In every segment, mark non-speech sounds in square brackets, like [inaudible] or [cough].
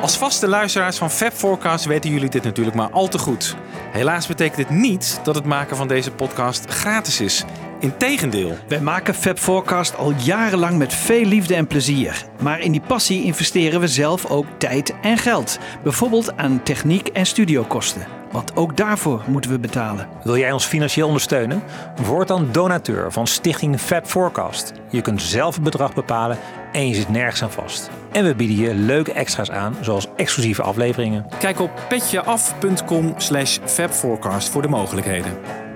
Als vaste luisteraars van Fab Forecast weten jullie dit natuurlijk maar al te goed. Helaas betekent dit niet dat het maken van deze podcast gratis is. Integendeel. Wij maken Fab Forecast al jarenlang met veel liefde en plezier. Maar in die passie investeren we zelf ook tijd en geld. Bijvoorbeeld aan techniek en studiokosten. Want ook daarvoor moeten we betalen. Wil jij ons financieel ondersteunen? Word dan donateur van Stichting Fab Forecast. Je kunt zelf het bedrag bepalen en je zit nergens aan vast. En we bieden je leuke extra's aan, zoals exclusieve afleveringen. Kijk op petjeaf.com slash fabforecast voor de mogelijkheden.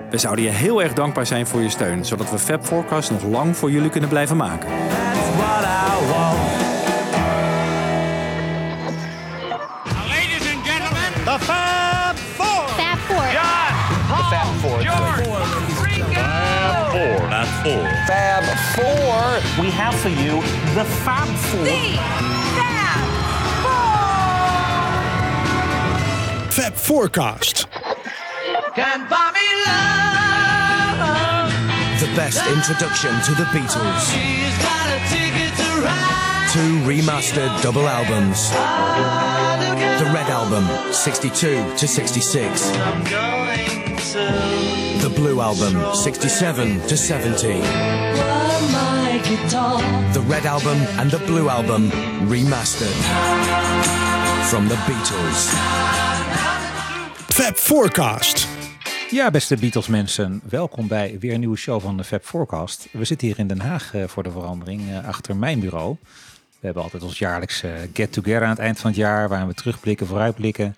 We zouden je heel erg dankbaar zijn voor je steun, zodat we Fab Forecast nog lang voor jullie kunnen blijven maken. That's what I want. Fab Four. We have for you the Fab Four. Fab Forecast. Can't buy me love. The best introduction to the Beatles. She's got a ticket to ride. Two remastered double albums. The Red Album, 62 to 66. Blue Album, 67 to 70. my guitar. The Red Album and the Blue Album remastered. From the Beatles. Fab Forecast. Ja, beste Beatles mensen, welkom bij weer een nieuwe show van de Fab Forecast. We zitten hier in Den Haag eh, voor de verandering, eh, achter mijn bureau. We hebben altijd ons jaarlijkse get-together aan het eind van het jaar, waar we terugblikken, vooruitblikken.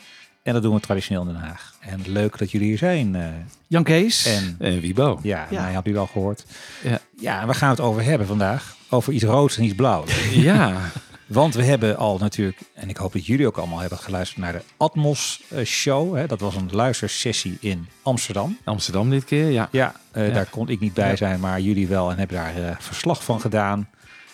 En dat doen we traditioneel in Den Haag. En leuk dat jullie hier zijn. eh, Jan Kees. en En Wiebo. ja, Ja. nou, had u wel gehoord. Ja. Ja, waar gaan we het over hebben vandaag? Over iets roods en iets blauws. [laughs] Ja, Want we hebben al natuurlijk, en ik hoop dat jullie ook allemaal hebben geluisterd naar de Atmos eh, Show. Hè. Dat was een luistersessie in Amsterdam. Amsterdam dit keer, ja. Ja, eh, Ja. daar kon ik niet bij zijn, maar jullie wel en hebben daar eh, verslag van gedaan.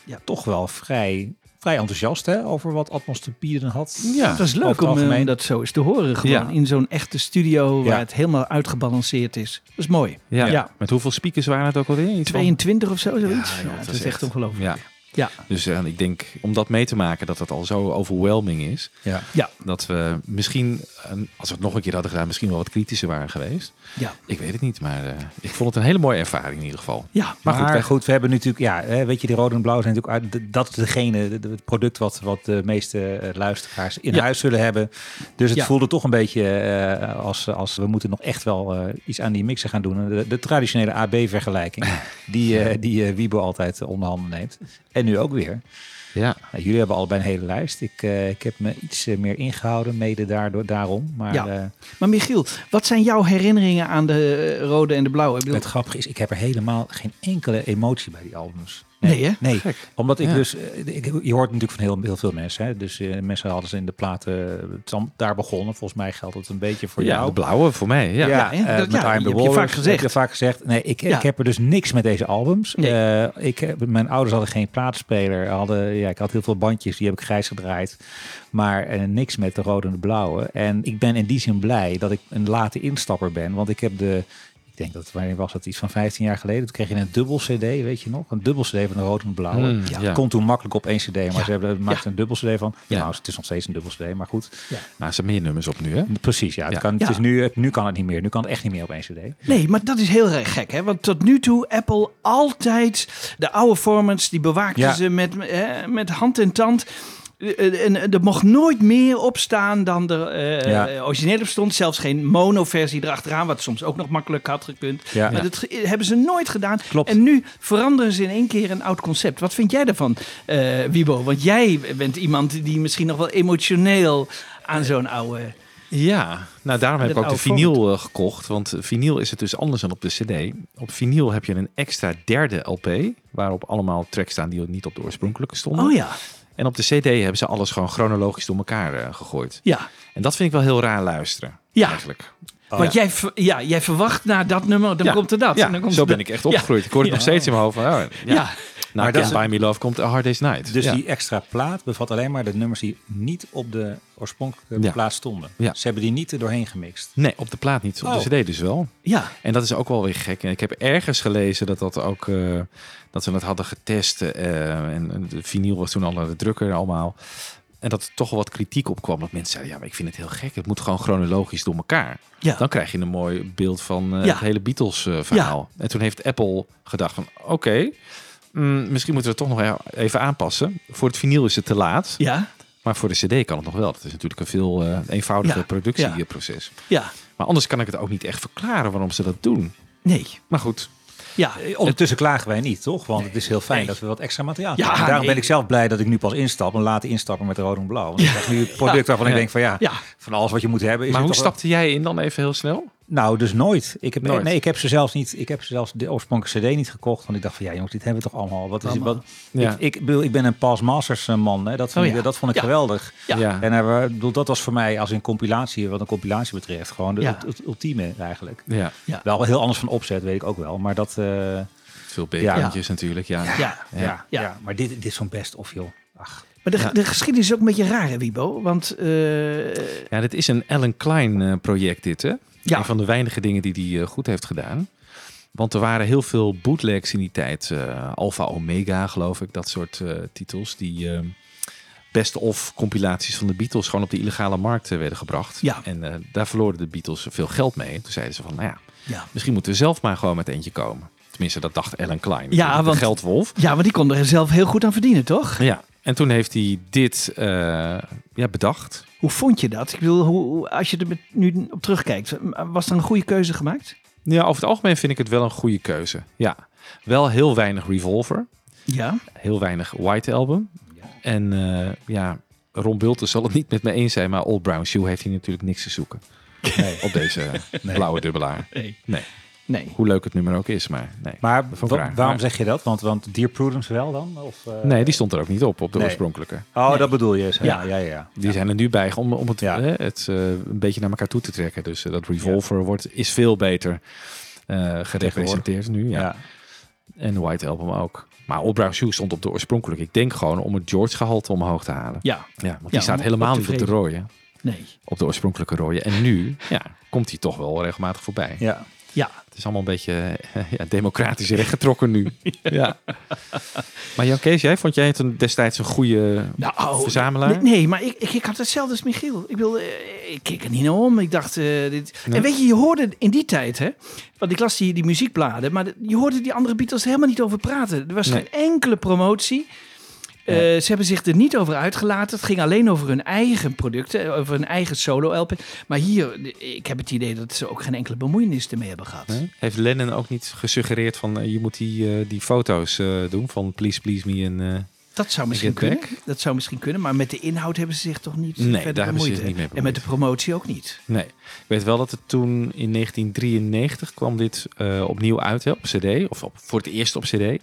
Ja, toch wel vrij, vrij enthousiast hè, over wat Atmos te bieden had. Ja, Het was leuk om, eh, dat zo eens te horen. Gewoon Ja. in zo'n echte studio waar het helemaal uitgebalanceerd is. Dat is mooi. Ja. Ja. Met hoeveel speakers waren het ook alweer? Iets van- 22 of zo, zoiets. Ja, dat is is echt echt- ongelooflijk. Ja, dus eh, ik denk om dat mee te maken dat het al zo overwhelming is. Ja. Ja. Dat we misschien, eh, als we het nog een keer hadden gedaan, misschien wel wat kritischer waren geweest. Ja. Ik weet het niet, maar eh, ik vond het een hele mooie ervaring in ieder geval. Ja. Maar, Maar goed, goed, we, we- goed, we hebben natuurlijk, ja, hè, weet je, die rode en blauw zijn natuurlijk, uit- dat is degene, de- de- het product wat, wat de meeste luisteraars in Ja. huis zullen hebben. Dus het Ja. voelde toch een beetje eh, als, als we moeten nog echt wel eh, iets aan die mixen gaan doen. De, de traditionele AB-vergelijking, [laughs] die, eh, die Wiebo altijd onder handen neemt. En nu ook weer. Ja, Nou, jullie hebben allebei een hele lijst. Ik, eh, ik heb me iets eh, meer ingehouden, mede daardoor, daarom. Maar Ja. eh, Maar Michiel, wat zijn jouw herinneringen aan de rode en de blauwe? Ik bedoel, het grappige is, ik heb er helemaal geen enkele emotie bij die albums. Nee? Nee, omdat ik Ja. dus, eh, ik, je hoort natuurlijk van heel, heel veel mensen. Hè? Dus eh, mensen hadden ze in de platen het is dan daar begonnen. Volgens mij geldt het een beetje voor ja jou. de blauwe voor mij. Ja. Ja, eh, Dat- ja, heb je vaak gezegd. Heb je vaak gezegd. Nee, ik, ik heb er dus niks met deze albums. Nee. Eh, ik, heb- mijn ouders hadden geen plaatspeler. Hadden, ja, ik had heel veel bandjes, die heb ik grijs gedraaid. Maar eh, niks met de rode en de blauwe. En ik ben in die zin blij dat ik een late instapper ben. Want ik heb de... Ik denk dat, wanneer was dat? Iets van 15 jaar geleden. Toen kreeg je een dubbel cd, weet je nog? Een dubbel cd van de rode en de blauwe. Mm, ja. ja. Kon toen makkelijk op één cd, maar Ja. ze hebben maakten een dubbel cd van. Ja. Nou, het is nog steeds een dubbel cd, maar goed. Maar er zijn meer nummers op nu, hè? Precies, ja. Het Ja. Kan, het Ja. is nu, nu kan het niet meer. Nu kan het echt niet meer op één cd. Nee, maar dat is heel erg gek, hè? Want tot nu toe, Apple altijd de oude formats, die bewaakten Ja. ze met, hè, met hand en tand. Eh, En er mocht nooit meer op staan dan er eh, Ja. eh, origineel op stond. Zelfs geen mono-versie erachteraan, wat soms ook nog makkelijk had gekund. Ja. Maar dat hebben ze nooit gedaan. Klopt. En nu veranderen ze in één keer een oud concept. Wat vind jij daarvan, eh Wiebo? Want jij bent iemand die misschien nog wel emotioneel aan zo'n oude... Ja, nou daarom heb ik ook de vinyl eh, gekocht. Want vinyl is het dus anders dan op de cd. Op vinyl heb je een extra derde LP... waarop allemaal tracks staan die niet op de oorspronkelijke stonden. Oh ja, En op de cd hebben ze alles gewoon chronologisch door elkaar eh, gegooid. ja. En dat vind ik wel heel raar luisteren, Ja. eigenlijk. Want jij, ja, jij verwacht na dat nummer, dan Ja. komt er dat. Ja, en dan komt zo er ben dat. ik echt opgegroeid. Ik hoor het Ja. nog steeds in mijn hoofd. van, oh, ja. Ja. Na Maar Buy Me Love komt A Hard Day's Night. Dus Ja. die extra plaat bevat alleen maar de nummers die niet op de oorspronkelijke Ja. plaat stonden. Ja. Ze hebben die niet er doorheen gemixt. Nee, op de plaat niet. Op Oh. de cd dus wel. Ja, En dat is ook wel weer gek. En ik heb ergens gelezen dat dat ook eh, dat ze het hadden getest. eh, en, de vinyl was toen al naar de drukker allemaal. En dat er toch wel wat kritiek op kwam. Dat mensen zeiden, ja, maar ik vind het heel gek. Het moet gewoon chronologisch door elkaar. ja. Dan krijg je een mooi beeld van eh, Ja. het hele Beatles eh, verhaal. En toen heeft Apple gedacht van, oké, mm, misschien moeten we het toch nog e- even aanpassen. Voor het vinyl is het te laat. ja, Maar voor de cd kan het nog wel. Dat is natuurlijk een veel eh, eenvoudiger productieproces. ja. Maar anders kan ik het ook niet echt verklaren waarom ze dat doen. Nee. Maar goed, Ja, Ondertussen klagen wij niet, toch? Want het is heel fijn Nee. dat we wat extra materiaal Ja, krijgen. Daarom nee. ben ik zelf blij dat ik nu pas instap. En later instappen met rood en blauw. Want ik krijg nu het product waarvan ik Ja. denk van ja, Ja. Van alles wat je moet hebben. Is maar het hoe wel- stapte jij in dan even heel snel? Nou, dus nooit. Ik heb, Nooit. Nee, ik heb ze zelfs niet. Ik heb ze zelfs de oorspronkelijke CD niet gekocht. Want ik dacht van ja, jongens, dit hebben we toch allemaal. Wat is Allemaal. wat? Ja. Ik, ik, bedoel, ik ben een Past Masters eh, man. Hè. Dat, vond Oh, ik, ja. dat vond ik Ja. geweldig. Ja. Ja. En eh, ik bedoel, dat was voor mij als een compilatie, wat een compilatie betreft, gewoon de, Ja. het, het ultieme eigenlijk. Ja, Wel heel anders van opzet, weet ik ook wel. Maar dat, eh, veel bekertjes natuurlijk. Ja. ja. ja, Ja. ja. maar dit, dit is zo'n best of joh. Ach. Maar de, Ja. de geschiedenis is ook een beetje raar, hè, Wibo? Want eh, Ja, dit is een Alan Klein eh, project dit, hè? Ja. Een van de weinige dingen die hij eh, goed heeft gedaan. Want er waren heel veel bootlegs in die tijd. eh Alpha Omega, geloof ik, dat soort titels. Die eh, best of compilaties van de Beatles gewoon op de illegale markt werden gebracht. Ja. En daar verloren de Beatles veel geld mee. Toen zeiden ze van, nou ja, ja. misschien moeten we zelf maar gewoon met eentje komen. Tenminste, dat dacht Alan Klein. Ja, de want- geldwolf. ja, want die kon er zelf heel goed aan verdienen, toch? Ja, en toen heeft hij dit eh, ja, bedacht. Hoe vond je dat? Ik bedoel, hoe, als je er nu op terugkijkt, was er een goede keuze gemaakt? Ja, over het algemeen vind ik het wel een goede keuze. Ja, wel heel weinig Revolver. Ja. Heel weinig White Album. En eh, ja, Ron Bulten zal het niet met me eens zijn, maar Old Brown Shoe heeft hier natuurlijk niks te zoeken. [laughs] Op deze blauwe dubbelaar. Nee. Nee, Nee. hoe leuk het nummer ook is, maar nee. Maar waarom Maar- zeg je dat? Want, want Dear Prudence wel dan? Of, eh, Nee, die stond er ook niet op, op de Nee. oorspronkelijke. Oh, dat bedoel je. Ja, Ja. ja, ja. ja. Die zijn er nu bij om, om het, Ja. eh, het eh, een beetje naar elkaar toe te trekken. Dus eh, dat Revolver wordt, is veel beter eh, gerepresenteerd nu. Ja. Ja. En White Album ook. Maar Brown Shoe stond op de oorspronkelijke. Ik denk gewoon om het George gehalte omhoog te halen. Ja. Ja, want die staat helemaal niet op de rode. Nee. Op de oorspronkelijke rode. En nu ja, komt hij toch wel regelmatig voorbij. ja. Ja. Het is allemaal een beetje eh, ja, democratisch rechtgetrokken nu. [laughs] ja. Maar Jan Kees, jij vond jij het een, destijds een goede Nou, verzamelaar? Nee, nee, maar ik, ik, ik had hetzelfde als Michiel. Ik, wilde, eh, ik keek er niet naar om. Ik dacht, eh, dit... Nee. En weet je, je hoorde in die tijd, hè? Want ik las die, die muziekbladen, maar je hoorde die andere Beatles helemaal niet over praten. Er was Nee. geen enkele promotie. Eh, ze hebben zich er niet over uitgelaten. Het ging alleen over hun eigen producten, over hun eigen solo-LP. Maar hier, ik heb het idee dat ze ook geen enkele bemoeienis ermee hebben gehad. Nee? Heeft Lennon ook niet gesuggereerd van eh, je moet die, eh, die foto's eh, doen van Please Please Me en eh, Dat zou misschien kunnen. Back? Dat zou misschien kunnen, maar met de inhoud hebben ze zich toch niet Nee, verder daar hebben ze bemoeid. niet mee en met de promotie ook niet. Nee, ik weet wel dat het toen in 1993 kwam dit eh, opnieuw uit hè, op CD, of op, voor het eerst op CD.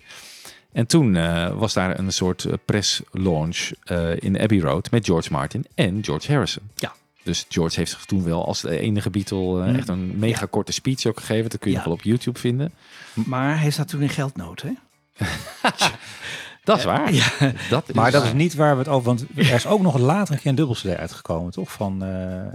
En toen eh, was daar een soort eh, press launch eh, in Abbey Road met George Martin en George Harrison. Ja. Dus George heeft zich toen wel als de enige Beatle eh, echt een mega korte speech ook gegeven. Dat kun je Ja. nog wel op YouTube vinden. Maar hij zat toen in geldnood, hè? [laughs] Dat is waar. Ja. Dat is Maar dat is niet waar we het over... Want er is ook nog later een keer een dubbel CD uitgekomen, toch? Van, eh, eh,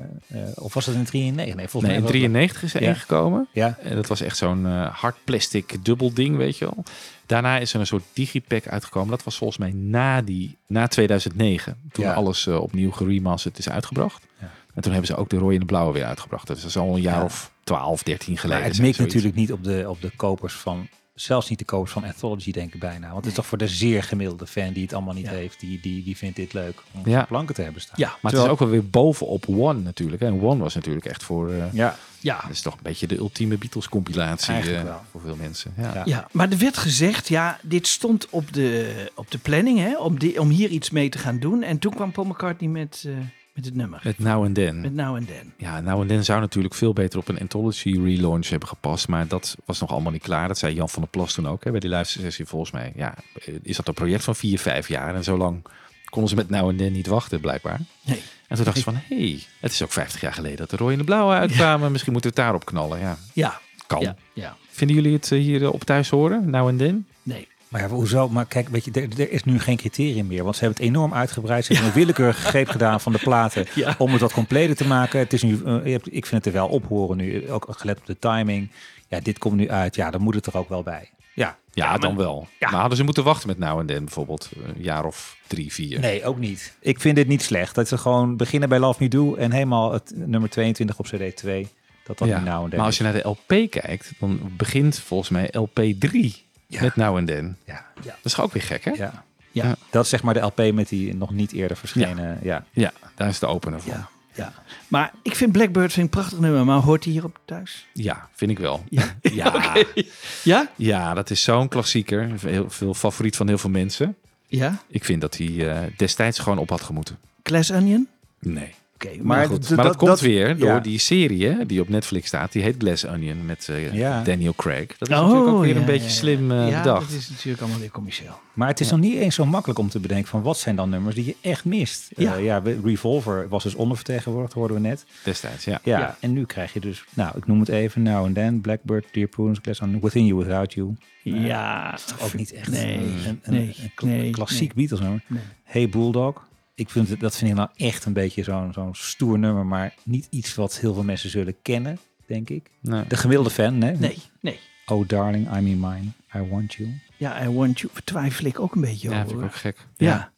of was het in 93? Nee, volgens Nee, mij in was- 93 is er Ja. ingekomen. Ja, En dat was echt zo'n eh, hard plastic dubbel ding, weet je wel. Daarna is er een soort digipack uitgekomen. Dat was volgens mij na, die, na 2009. Toen Ja. alles opnieuw geremasterd is uitgebracht. Ja. En toen hebben ze ook de rode en de blauwe weer uitgebracht. Dat is al een jaar Ja. of 12, 13 geleden. maar het mikt natuurlijk niet op de, op de kopers van... Zelfs niet de kopers van Anthology, denk ik bijna. Want het is toch voor de zeer gemiddelde fan die het allemaal niet Ja. heeft. Die, die, die vindt dit leuk om Ja. op planken te hebben staan. Ja, Maar het is ook wel weer bovenop One natuurlijk. En One was natuurlijk echt voor... eh Ja, ja. dat is toch een beetje de ultieme Beatles compilatie Eigenlijk wel. voor veel mensen. Ja. Ja. ja. Maar er werd gezegd, ja, dit stond op de, op de planning, hè? Om, die, om hier iets mee te gaan doen. En toen kwam Paul McCartney met, eh, met het nummer. Met Now and Then. Met Now and Then. Ja, nou en dan zou natuurlijk veel beter op een Anthology relaunch hebben gepast. Maar dat was nog allemaal niet klaar. Dat zei Jan van der Plas toen ook hè, bij die luistersessie volgens mij. Ja, is dat een project van vier, vijf jaar? En zo lang konden ze met nou en dan niet wachten blijkbaar. Nee. En toen dachten ze van, hé, hey, het is ook 50 jaar geleden dat de rode en de blauwe uitkwamen. Misschien moeten we het daarop knallen. Ja, Ja. kan. Ja. ja. Vinden jullie het eh, hier eh, op thuis horen, nou en dan? Nee. Maar ja, hoezo? Maar kijk, weet je, er, er is nu geen criterium meer. Want ze hebben het enorm uitgebreid. Ze hebben een willekeurige greep gedaan van de platen [laughs] Ja. om het wat completer te maken. Het is nu, eh, ik vind het er wel ophoren nu. Ook gelet op de timing. Ja, dit komt nu uit. Ja, dan moet het er ook wel bij. Ja, Ja, dan wel. Ja. Maar hadden ze moeten wachten met Now and Then bijvoorbeeld een jaar of drie, vier. Nee, ook niet. Ik vind dit niet slecht. Dat ze gewoon beginnen bij Love Me Do en helemaal het nummer 22 op CD 2. Dat dat Ja, nu nou en dan maar als je naar de LP kijkt, dan begint volgens mij LP 3 Ja. met Now and Then. Ja, ja, Dat is ook weer gek, hè? ja. Ja. Dat is zeg maar de LP met die nog niet eerder verschenen. Ja. Ja, daar is de opener voor. Ja, ja. Maar ik vind Blackbird vind ik een prachtig nummer, maar hoort hij hierop thuis? Ja, vind ik wel. Ja. [laughs] Ja, [laughs] Ja? ja dat is zo'n klassieker. Heel veel favoriet van heel veel mensen. Ja? Ik vind dat hij eh, destijds gewoon op had gemoeten. Glass Onion? Nee. Oké, maar, Maar goed. Maar dat, dat- komt dat- weer door ja. die serie hè, die op Netflix staat. Die heet Glass Onion met eh, Ja. Daniel Craig. Dat is Oh, natuurlijk ook weer ja, een beetje slim eh, ja, bedacht. dat is natuurlijk allemaal weer commercieel. Maar het is nog niet eens zo makkelijk om te bedenken van wat zijn dan nummers die je echt mist. Ja. Ja, ja Revolver was dus ondervertegenwoordigd, hoorden we net. Destijds, ja. Ja, Ja. en nu krijg je dus, nou, ik noem het even, Now and Then, Blackbird, Dear Prudence, Glass on Within You, Without You. Ja, Ook niet echt Nee, een, een, nee, klassiek nee. Beatles nummer. Nee. Hey Bulldog. Ik vind het, dat vind ik nou echt een beetje zo'n zo'n stoer nummer, maar niet iets wat heel veel mensen zullen kennen, denk ik. Nee. De gemiddelde fan, hè? Nee, nee. Oh darling, I'm in mine, I want you. Ja, I Want You twijfel ik ook een beetje Ja, over. vind ik ook gek. Ja. Ja,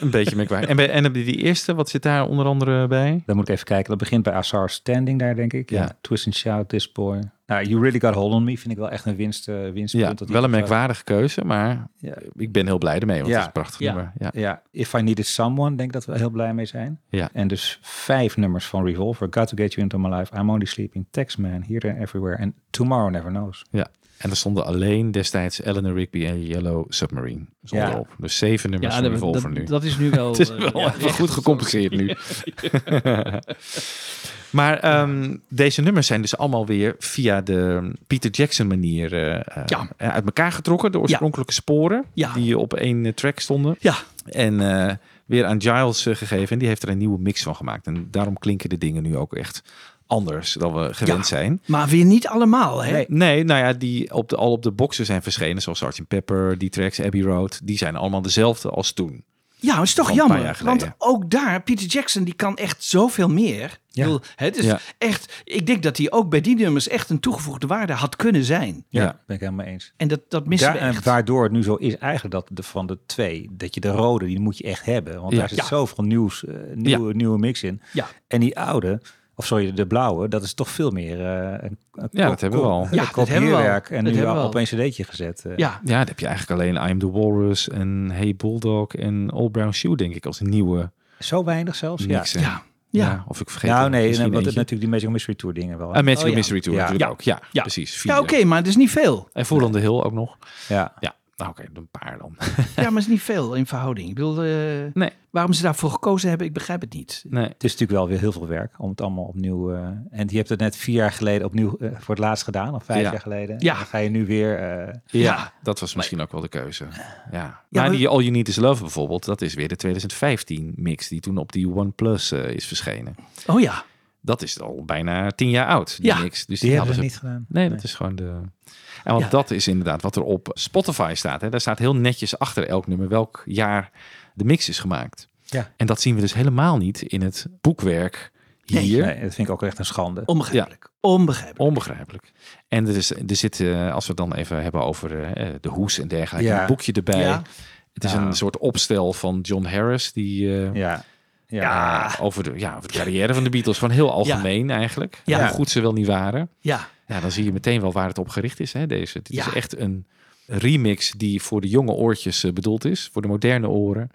een beetje merkwaardig. En, bij, en die eerste, wat zit daar onder andere bij? Dan moet ik even kijken. Dat begint bij Azar Standing daar, denk ik. Ja. Ja. Twist and Shout, This Boy. Nou, You Really Got Hold On Me vind ik wel echt een winst, eh winstpunt. Ja, dat wel een op- merkwaardige keuze, maar Ja. ik ben heel blij ermee, want Ja. het is een prachtig Ja. nummer. Ja. Ja, If I Needed Someone, denk ik dat we heel blij mee zijn. Ja. En dus vijf nummers van Revolver. Got to Get You Into My Life, I'm Only Sleeping, Taxman, Here, There, Everywhere en Tomorrow Never Knows. ja. En er stonden alleen destijds Eleanor Rigby en Yellow Submarine zonder Ja. op. Dus zeven nummers Ja, van Revolver dat, nu. dat is nu [laughs] wel... het is eh, wel ja, even echt goed gecompenseerd nu. [laughs] maar ehm, deze nummers zijn dus allemaal weer via de Peter Jackson manier eh, eh, uit elkaar getrokken. De oorspronkelijke sporen die op één track stonden. Ja, En weer aan Giles gegeven. En die heeft er een nieuwe mix van gemaakt. En daarom klinken de dingen nu ook echt anders dan we gewend Ja. zijn. maar weer niet allemaal, hè? Nee. Nee, nou ja, die op de, al op de boxen zijn verschenen. Zoals Sgt. Pepper, die tracks, Abbey Road. Die zijn allemaal dezelfde als toen. Ja, maar het is toch jammer. Want ook daar, Peter Jackson, die kan echt zoveel meer. Ik Ja. bedoel, Het is Ja. echt, ik denk dat hij ook bij die nummers echt een toegevoegde waarde had kunnen zijn. Ja, Ja. ben ik helemaal eens. En dat, dat missen Daar, we en echt. waardoor het nu zo is eigenlijk dat de, van de twee, dat je de rode, die moet je echt hebben. Want Ja. daar zit Ja. zoveel nieuws, eh, nieuwe, nieuwe mix in. Ja. En die oude, of sorry, de blauwe, dat is toch veel meer eh, een, een Ja, dat hebben we al. Ja, dat hebben we al. kopieerwerk. En Dat nu al op een cd'tje gezet. eh. Ja, Ja, dan heb je eigenlijk alleen I'm the Walrus en Hey Bulldog en Old Brown Shoe, denk ik, als een nieuwe Zo weinig zelfs? Ja. ja, ja. Of ik vergeet Nou nee, en wat het natuurlijk die Magic Mystery Tour dingen wel. hè? En Magic Oh, ja. Mystery Tour Ja. natuurlijk Ja. ook. Ja, Ja. precies. Vier. Ja, oké, maar het is niet veel. En on the Hill ook nog. Ja. Ja, nou oké, een paar dan. Ja, maar het is niet veel in verhouding. Ik bedoel, eh, Nee. waarom ze daarvoor gekozen hebben, ik begrijp het niet. Nee. Het is natuurlijk wel weer heel veel werk om het allemaal opnieuw... eh, en die hebt het net vier jaar geleden opnieuw eh, voor het laatst gedaan, of vijf Ja. jaar geleden. Ja. Dan ga je nu weer... eh, Ja, Ja. dat was misschien ook wel de keuze. Ja. Ja, maar die All You Need Is Love bijvoorbeeld, dat is weer de 2015 mix die toen op die OnePlus is verschenen. Oh ja, Dat is al bijna tien jaar oud, die Ja. mix. Dus die hebben ze niet gedaan. Nee, dat is gewoon de. En want Ja. dat is inderdaad wat er op Spotify staat. Hè. Daar staat heel netjes achter elk nummer welk jaar de mix is gemaakt. Ja. En dat zien we dus helemaal niet in het boekwerk hier. Nee, dat vind ik ook echt een schande. onbegrijpelijk. Onbegrijpelijk. Onbegrijpelijk. En er, is, er zit, eh, als we het dan even hebben over eh, de hoes en dergelijke, Ja. een boekje erbij. Ja. Het is Ja. een soort opstel van John Harris, die eh, Ja. Ja. Ja. over, de, ja, over de carrière van de Beatles, van heel algemeen eigenlijk. Ja. Hoe goed ze wel niet waren. Ja, Ja, dan zie je meteen wel waar het op gericht is. Hè, deze. Het is echt een remix die voor de jonge oortjes eh, bedoeld is, voor de moderne oren.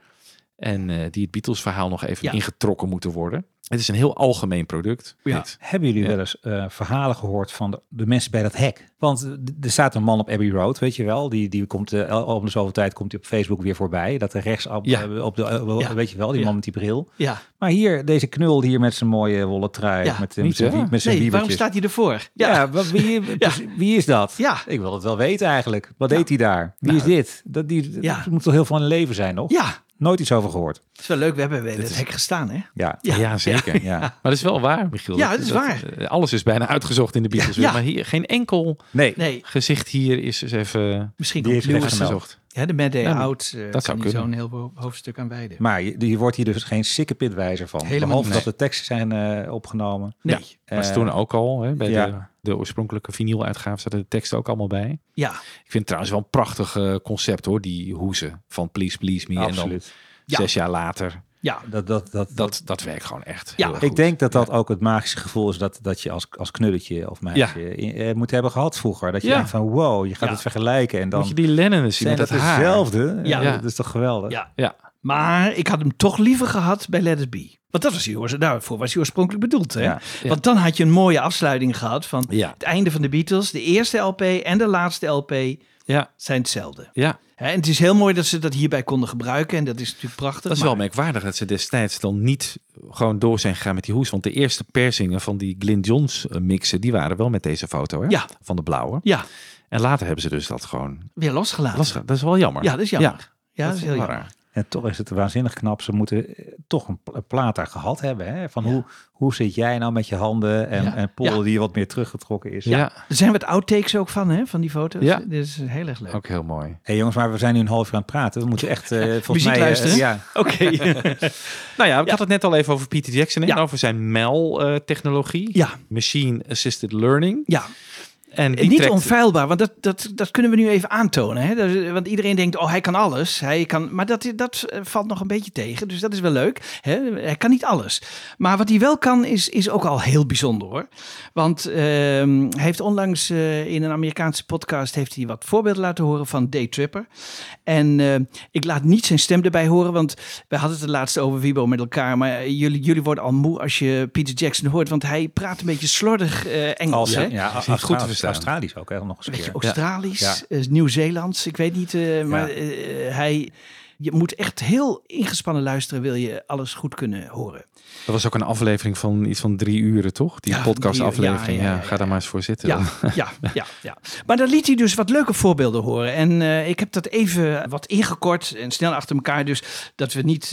En eh, die het Beatles-verhaal nog even Ja. ingetrokken moeten worden. Het is een heel algemeen product. Ja. dit. Hebben jullie Ja. wel eens eh, verhalen gehoord van de, de mensen bij dat hek? Want eh, er staat een man op Abbey Road, weet je wel. Die, die komt om de zoveel tijd komt hij op Facebook weer voorbij. Dat er rechts op, Ja. op de, Ja. weet je wel, die Ja. man met die bril. ja. Maar hier, deze knul hier met zijn mooie wollen trui. Ja, met, niet, met zijn, met zijn Nee, waarom staat hij ervoor? Ja, wat- wie, [laughs] wie is dat? Ja. Ik wil het wel weten eigenlijk. Wat deed hij daar? Wie Nou, is dit? Dat, die, Ja. dat moet toch heel veel van een leven zijn, nog? Ja, Nooit iets over gehoord. Het is wel leuk, we hebben bij het hek gestaan, hè? Ja, Ja. Ja, zeker. Ja. Maar dat is wel waar, Michiel. Ja, dat is waar. eh, alles is bijna uitgezocht in de Beatles. Ja. Maar hier geen enkel Nee, Nee, gezicht hier is eens even misschien Die gemeld. gezocht. Ja, de Mad Day Ja, Out uh, dat zou kan zo'n heel ho- hoofdstuk aan wijden. maar je, je wordt hier dus geen sikke pitwijzer van. Helemaal Behalve niet. dat de teksten zijn eh, opgenomen. Nee, Ja. Maar ze toen ook al, hè, bij ja. de, de oorspronkelijke vinyl-uitgave zaten de teksten ook allemaal bij. ja, Ik vind het trouwens wel een prachtig eh, concept hoor, die hoezen van Please Please Me. En dan. Ja. zes jaar later, ja. Dat, dat, dat, dat, dat werkt gewoon echt Ja. Ik denk dat dat ook het magische gevoel is dat, dat je als, als knulletje of meisje eh, moet hebben gehad vroeger. Dat je Ja. denkt van wow, je gaat Ja. het vergelijken en dan Moet je die Lennon zien zijn met dat dat haar. hetzelfde. Ja. Ja. Dat is toch geweldig? Ja. Ja, Maar ik had hem toch liever gehad bij Let It Be. Want dat was oors- daarvoor was hij oorspronkelijk bedoeld. Hè? Ja. Ja. Want dan had je een mooie afsluiting gehad van Ja. het einde van de Beatles. De eerste LP en de laatste LP ja, zijn hetzelfde. ja. Hè, en het is heel mooi dat ze dat hierbij konden gebruiken. En dat is natuurlijk prachtig. Dat is maar- wel merkwaardig dat ze destijds dan niet gewoon door zijn gegaan met die hoes. Want de eerste persingen van die Glyn Johns eh, mixen, die waren wel met deze foto hè? Ja. van de blauwe. Ja, En later hebben ze dus dat gewoon weer losgelaten. Dat is wel jammer. Ja, dat is jammer. Ja, dat is heel jammer. En toch is het waanzinnig knap. Ze moeten eh, toch een pla- plaat daar gehad hebben. Hè? Van hoe, hoe zit jij nou met je handen? En, Ja. en Paul Ja. die wat meer teruggetrokken is. Ja, Er zijn wat outtakes ook van, hè, van die foto's. Ja. Dit is heel erg leuk. ook heel mooi. hey jongens, maar we zijn nu een half uur aan het praten. We moeten echt eh [laughs] volgens Muziek mij... eh, luisteren? ja, [laughs] Oké. [laughs] Nou ja, ik had het net al even over Peter Jackson. hè, Ja. Over zijn MEL-technologie. ja, Machine Assisted Learning. ja. En die Niet trekt- onfeilbaar, want dat, dat, dat kunnen we nu even aantonen. Hè? Dat- want iedereen denkt, oh, hij kan alles. Hij kan, maar dat, dat eh, valt nog een beetje tegen, dus dat is wel leuk. Hè? Hij kan niet alles. Maar wat hij wel kan, is, is ook al heel bijzonder hoor. Want ehm, hij heeft onlangs eh, in een Amerikaanse podcast heeft hij wat voorbeelden laten horen van Day Tripper. En eh, ik laat niet zijn stem erbij horen, want we hadden het de laatste over Wibo met elkaar. Maar jullie, jullie worden al moe als je Peter Jackson hoort, want hij praat een beetje slordig eh, Engels. als, hè? ja, goed te Australisch ook, hè, nog eens een keer. Australisch, Ja. eh, Nieuw-Zeelands, ik weet niet. eh, maar eh, hij, je moet echt heel ingespannen luisteren, wil je alles goed kunnen horen. Dat was ook een aflevering van iets van drie uren, toch? Die Ja, podcast-aflevering. Ja, ga daar maar eens voor zitten. Ja, dan. ja, ja, [laughs] ja. Maar daar liet hij dus wat leuke voorbeelden horen. En ik heb dat even wat ingekort en snel achter elkaar. Dus dat we niet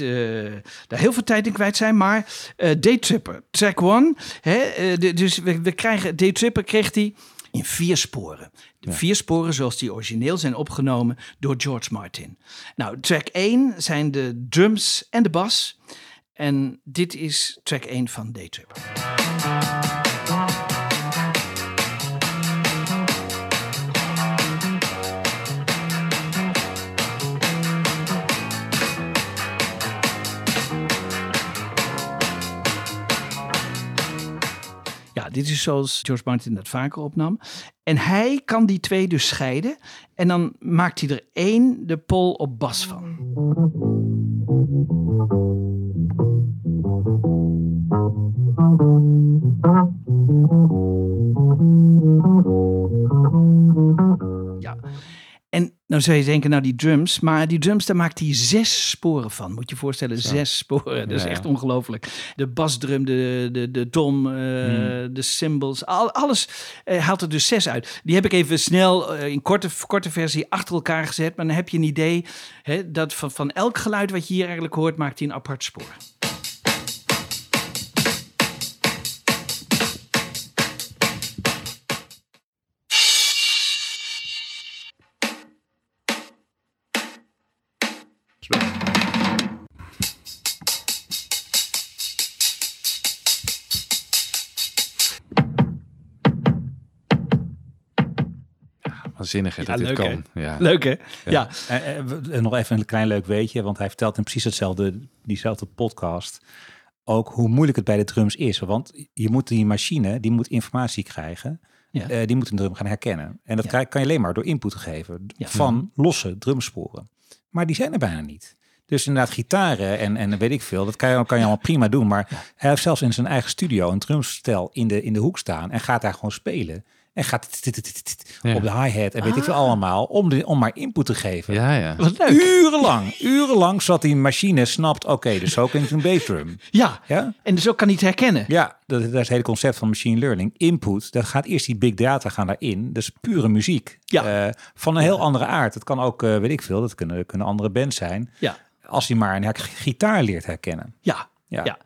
daar heel veel tijd in kwijt zijn. Maar eh Daytripper, track one. Hè, de- dus we, we krijgen, Daytripper kreeg hij in vier sporen. De vier sporen zoals die origineel zijn opgenomen door George Martin. Nou, track 1 zijn de drums en de bas. En dit is track 1 van Daytripper. Dit is zoals George Martin dat vaker opnam. En hij kan die twee dus scheiden. En dan maakt hij er één de pol op bas van. Nou zou je denken, nou die drums, maar die drums, daar maakt hij zes sporen van. Moet je je voorstellen, zes sporen. Dat is Ja, echt ongelooflijk. De basdrum, de, de, de dom, eh, de cymbals, al, alles eh, haalt er dus zes uit. Die heb ik even snel eh, in korte, korte versie achter elkaar gezet. Maar dan heb je een idee hè, dat van, van elk geluid wat je hier eigenlijk hoort, maakt hij een apart spoor. Waanzinnig hè, dat Ja, dit kan. Ja. Leuk hè? Ja. Eh, eh, w- en nog even een klein leuk weetje, want hij vertelt in precies hetzelfde, diezelfde podcast, ook hoe moeilijk het bij de drums is. Want je moet die machine, die moet informatie krijgen, Ja. eh, die moet een drum gaan herkennen. En dat Ja. krijg- kan je alleen maar door input te geven Ja. van losse drumsporen. Maar die zijn er bijna niet. Dus inderdaad, gitaren en, en weet ik veel, dat kan je, kan je allemaal prima doen. Maar hij heeft zelfs in zijn eigen studio een drumstel in de, in de hoek staan en gaat daar gewoon spelen. En gaat Ja. op de hi-hat en weet ik veel allemaal, om, de, om maar input te geven. Ja, ja. Wat leuk. Urenlang, urenlang zat die machine snapt, oké, dus zo klinkt een bassdrum. Ja. Ja? En dus ook kan niet herkennen. Ja, dat, dat is het hele concept van machine learning. Input, dat gaat eerst die big data gaan daarin. Dat is pure muziek. Ja. Eh, van een heel andere aard. Het kan ook, eh, weet ik veel, dat kunnen, kunnen andere bands zijn. Ja. als hij maar een gitaar leert herkennen. Ja, ja. Ja.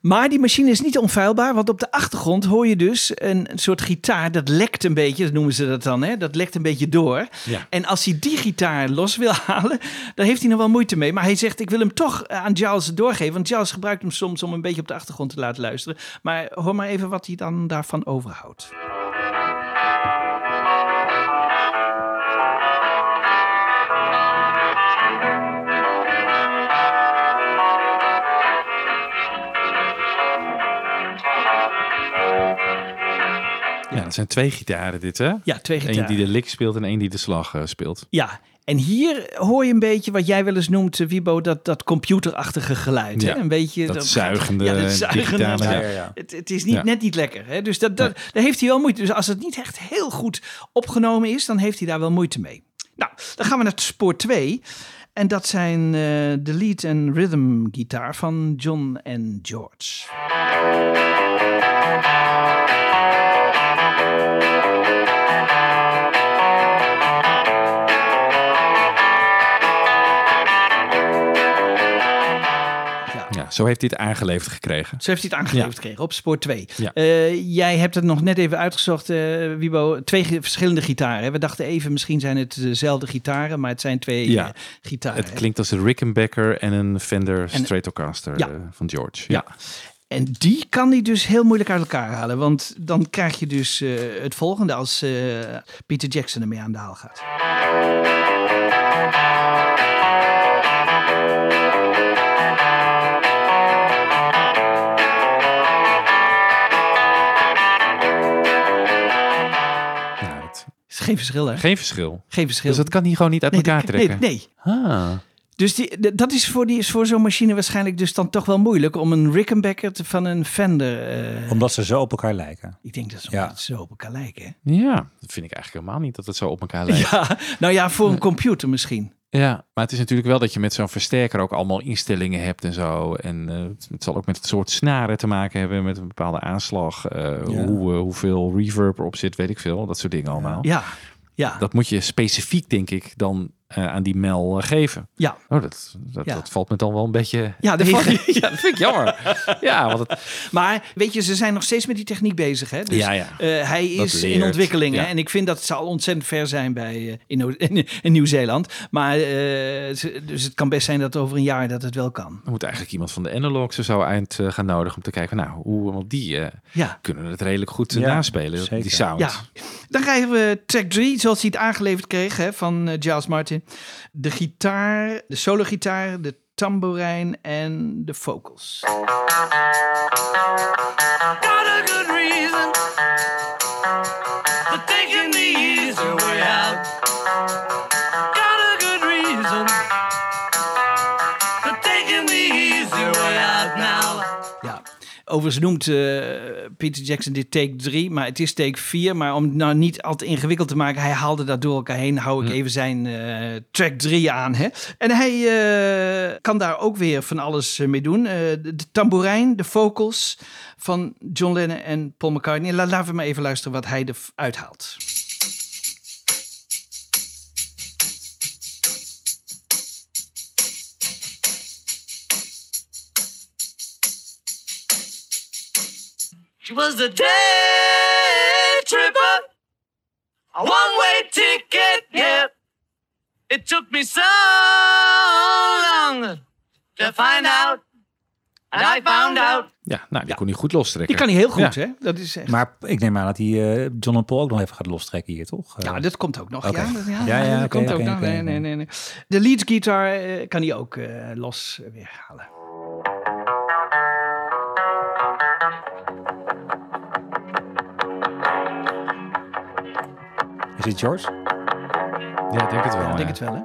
Maar die machine is niet onfeilbaar, want op de achtergrond hoor je dus een, soort gitaar. Dat lekt een beetje, dat noemen ze dat dan, hè? dat lekt een beetje door. Ja. En als hij die gitaar los wil halen, dan heeft hij nog wel moeite mee. Maar hij zegt, ik wil hem toch aan Giles doorgeven. Want Giles gebruikt hem soms om een beetje op de achtergrond te laten luisteren. Maar hoor maar even wat hij dan daarvan overhoudt. Ja, dat zijn twee gitaren dit, hè? Ja, twee Eén gitaren. die de lick speelt en één die de slag eh, speelt. Ja, en hier hoor je een beetje wat jij wel eens noemt, eh, Wibo, dat, dat computerachtige geluid. Ja, hè? Een beetje dat zuigende, ja, dat zuigende. digitale, Ja. Het, het is niet, net niet lekker. Hè? Dus dat, dat, daar heeft hij wel moeite. Dus als het niet echt heel goed opgenomen is, dan heeft hij daar wel moeite mee. Nou, dan gaan we naar spoor 2. En dat zijn eh, de lead en rhythm gitaar van John en George. Ja, zo heeft hij het aangeleverd gekregen. Zo heeft hij het aangeleverd gekregen op spoor 2. Ja. Eh, jij hebt het nog net even uitgezocht, eh Wibo. Twee verschillende gitaren. We dachten even, misschien zijn het dezelfde gitaren, maar het zijn twee Ja. eh, gitaren. Het klinkt als een Rickenbacker en een Fender En- Stratocaster Ja. van George. Ja. En die kan hij dus heel moeilijk uit elkaar halen. Want dan krijg je dus het volgende als Peter Jackson ermee aan de haal gaat. Is geen verschil, hè? geen verschil. Geen verschil. Dus dat kan hij gewoon niet uit nee, elkaar dat- trekken. Nee, nee. Ah. Dus die, dat is voor, die, is voor zo'n machine waarschijnlijk dus dan toch wel moeilijk om een Rickenbacker te- van een Fender. eh, Omdat ze zo op elkaar lijken. ik denk dat ze Ja. zo op elkaar lijken. hè? Ja, dat vind ik eigenlijk helemaal niet dat het zo op elkaar lijkt. Ja, nou ja, voor een computer misschien. Maar het is natuurlijk wel dat je met zo'n versterker ook allemaal instellingen hebt en zo. En eh, het- het zal ook met het soort snaren te maken hebben, met een bepaalde aanslag. eh, hoe, eh, hoeveel reverb erop zit, weet ik veel. Dat soort dingen allemaal. Ja, ja, Dat moet je specifiek, denk ik, dan eh, aan die Mel eh, geven. ja. Oh, dat, dat, Ja. dat valt me dan wel een beetje Ja, dat valt- [laughs] ja, dat vind ik jammer. ja, want het, Maar weet je, ze zijn nog steeds met die techniek bezig. Hè? Dus, Ja, ja. eh, hij is in ontwikkeling. hè? En ik vind dat het zal ontzettend ver zijn bij, in, Nieuw- [laughs] in, in Nieuw-Zeeland. Maar eh, ze- dus het kan best zijn dat over een jaar dat het wel kan. dan moet eigenlijk iemand van de Analogs er zo eind eh, gaan nodigen om te kijken, nou, hoe, want die eh, Ja. kunnen het redelijk goed Ja, naspelen, zeker. die sound. Ja, dan krijgen we track 3, zoals hij het aangeleverd kreeg hè, van Giles Martin. De gitaar, de solo-gitaar, de tamboerijn en de vocals. Got a good reason for taking the overigens noemt eh, Peter Jackson dit take 3, maar het is take 4. Maar om het nou niet al te ingewikkeld te maken, hij haalde dat door elkaar heen. Hou ik even zijn eh, track 3 aan. Hè? En hij eh, kan daar ook weer van alles mee doen. De, de tamboerijn, de vocals van John Lennon en Paul McCartney. La- laten we maar even luisteren wat hij eruit haalt. She was a day tripper, a one-way ticket, yeah. It took me so long to find out, and I found out. Ja, nou, die kon hij goed lostrekken. Die kan hij heel goed, Ja. hè? Dat is echt... Maar ik neem aan dat hij eh, John en Paul ook nog even gaat lostrekken hier, toch? Eh, Ja, dat komt ook nog. Oké. Ja, dat, ja, Ja, ja, dat oké, komt oké, ook nog. Nee, nee, nee, nee. De lead guitar eh, kan hij ook los weer halen. Is het George? Ja, ik denk het wel. Ik ja. denk het wel, hè?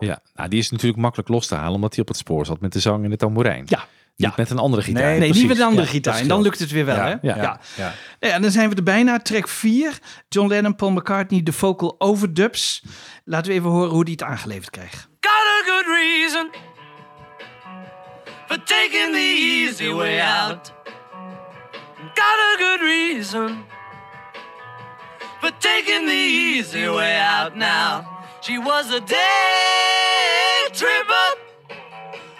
Ja, nou, die is natuurlijk makkelijk los te halen, omdat hij op het spoor zat met de zang en de tamboerijn. Ja. Niet Ja. met een andere gitaar. Nee, niet met een andere Ja, gitaar. En dan lukt het weer wel, Ja, hè? ja. Ja. Ja. Ja, en dan zijn we er bijna. Track 4. John Lennon, Paul McCartney, de vocal overdubs. Laten we even horen hoe die het aangeleverd kreeg. Got a good reason for taking the easy way out. Got a good reason for taking the easy way out now. She was a day tripper,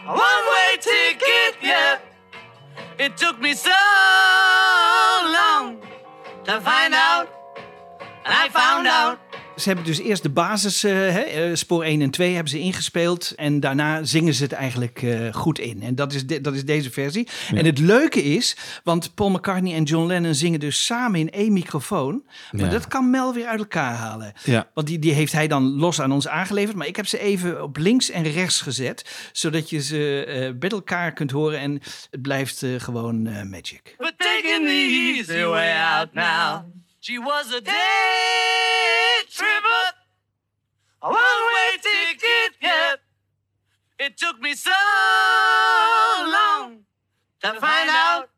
a one way ticket, yeah. It took me so long to find out, and I found out. Ze hebben dus eerst de basis, eh, hè, eh, spoor 1 en 2 hebben ze ingespeeld. En daarna zingen ze het eigenlijk eh, goed in. En dat is, de- dat is deze versie. En het leuke is, want Paul McCartney en John Lennon zingen dus samen in één microfoon. Maar Ja. dat kan Mel weer uit elkaar halen. Ja. Want die, die heeft hij dan los aan ons aangeleverd. Maar ik heb ze even op links en rechts gezet. Zodat je ze eh bij elkaar kunt horen. En het blijft eh, gewoon eh, magic. for taking the easy way out now. She was a day tripper, a one-way ticket, yeah. It took me so long to find out,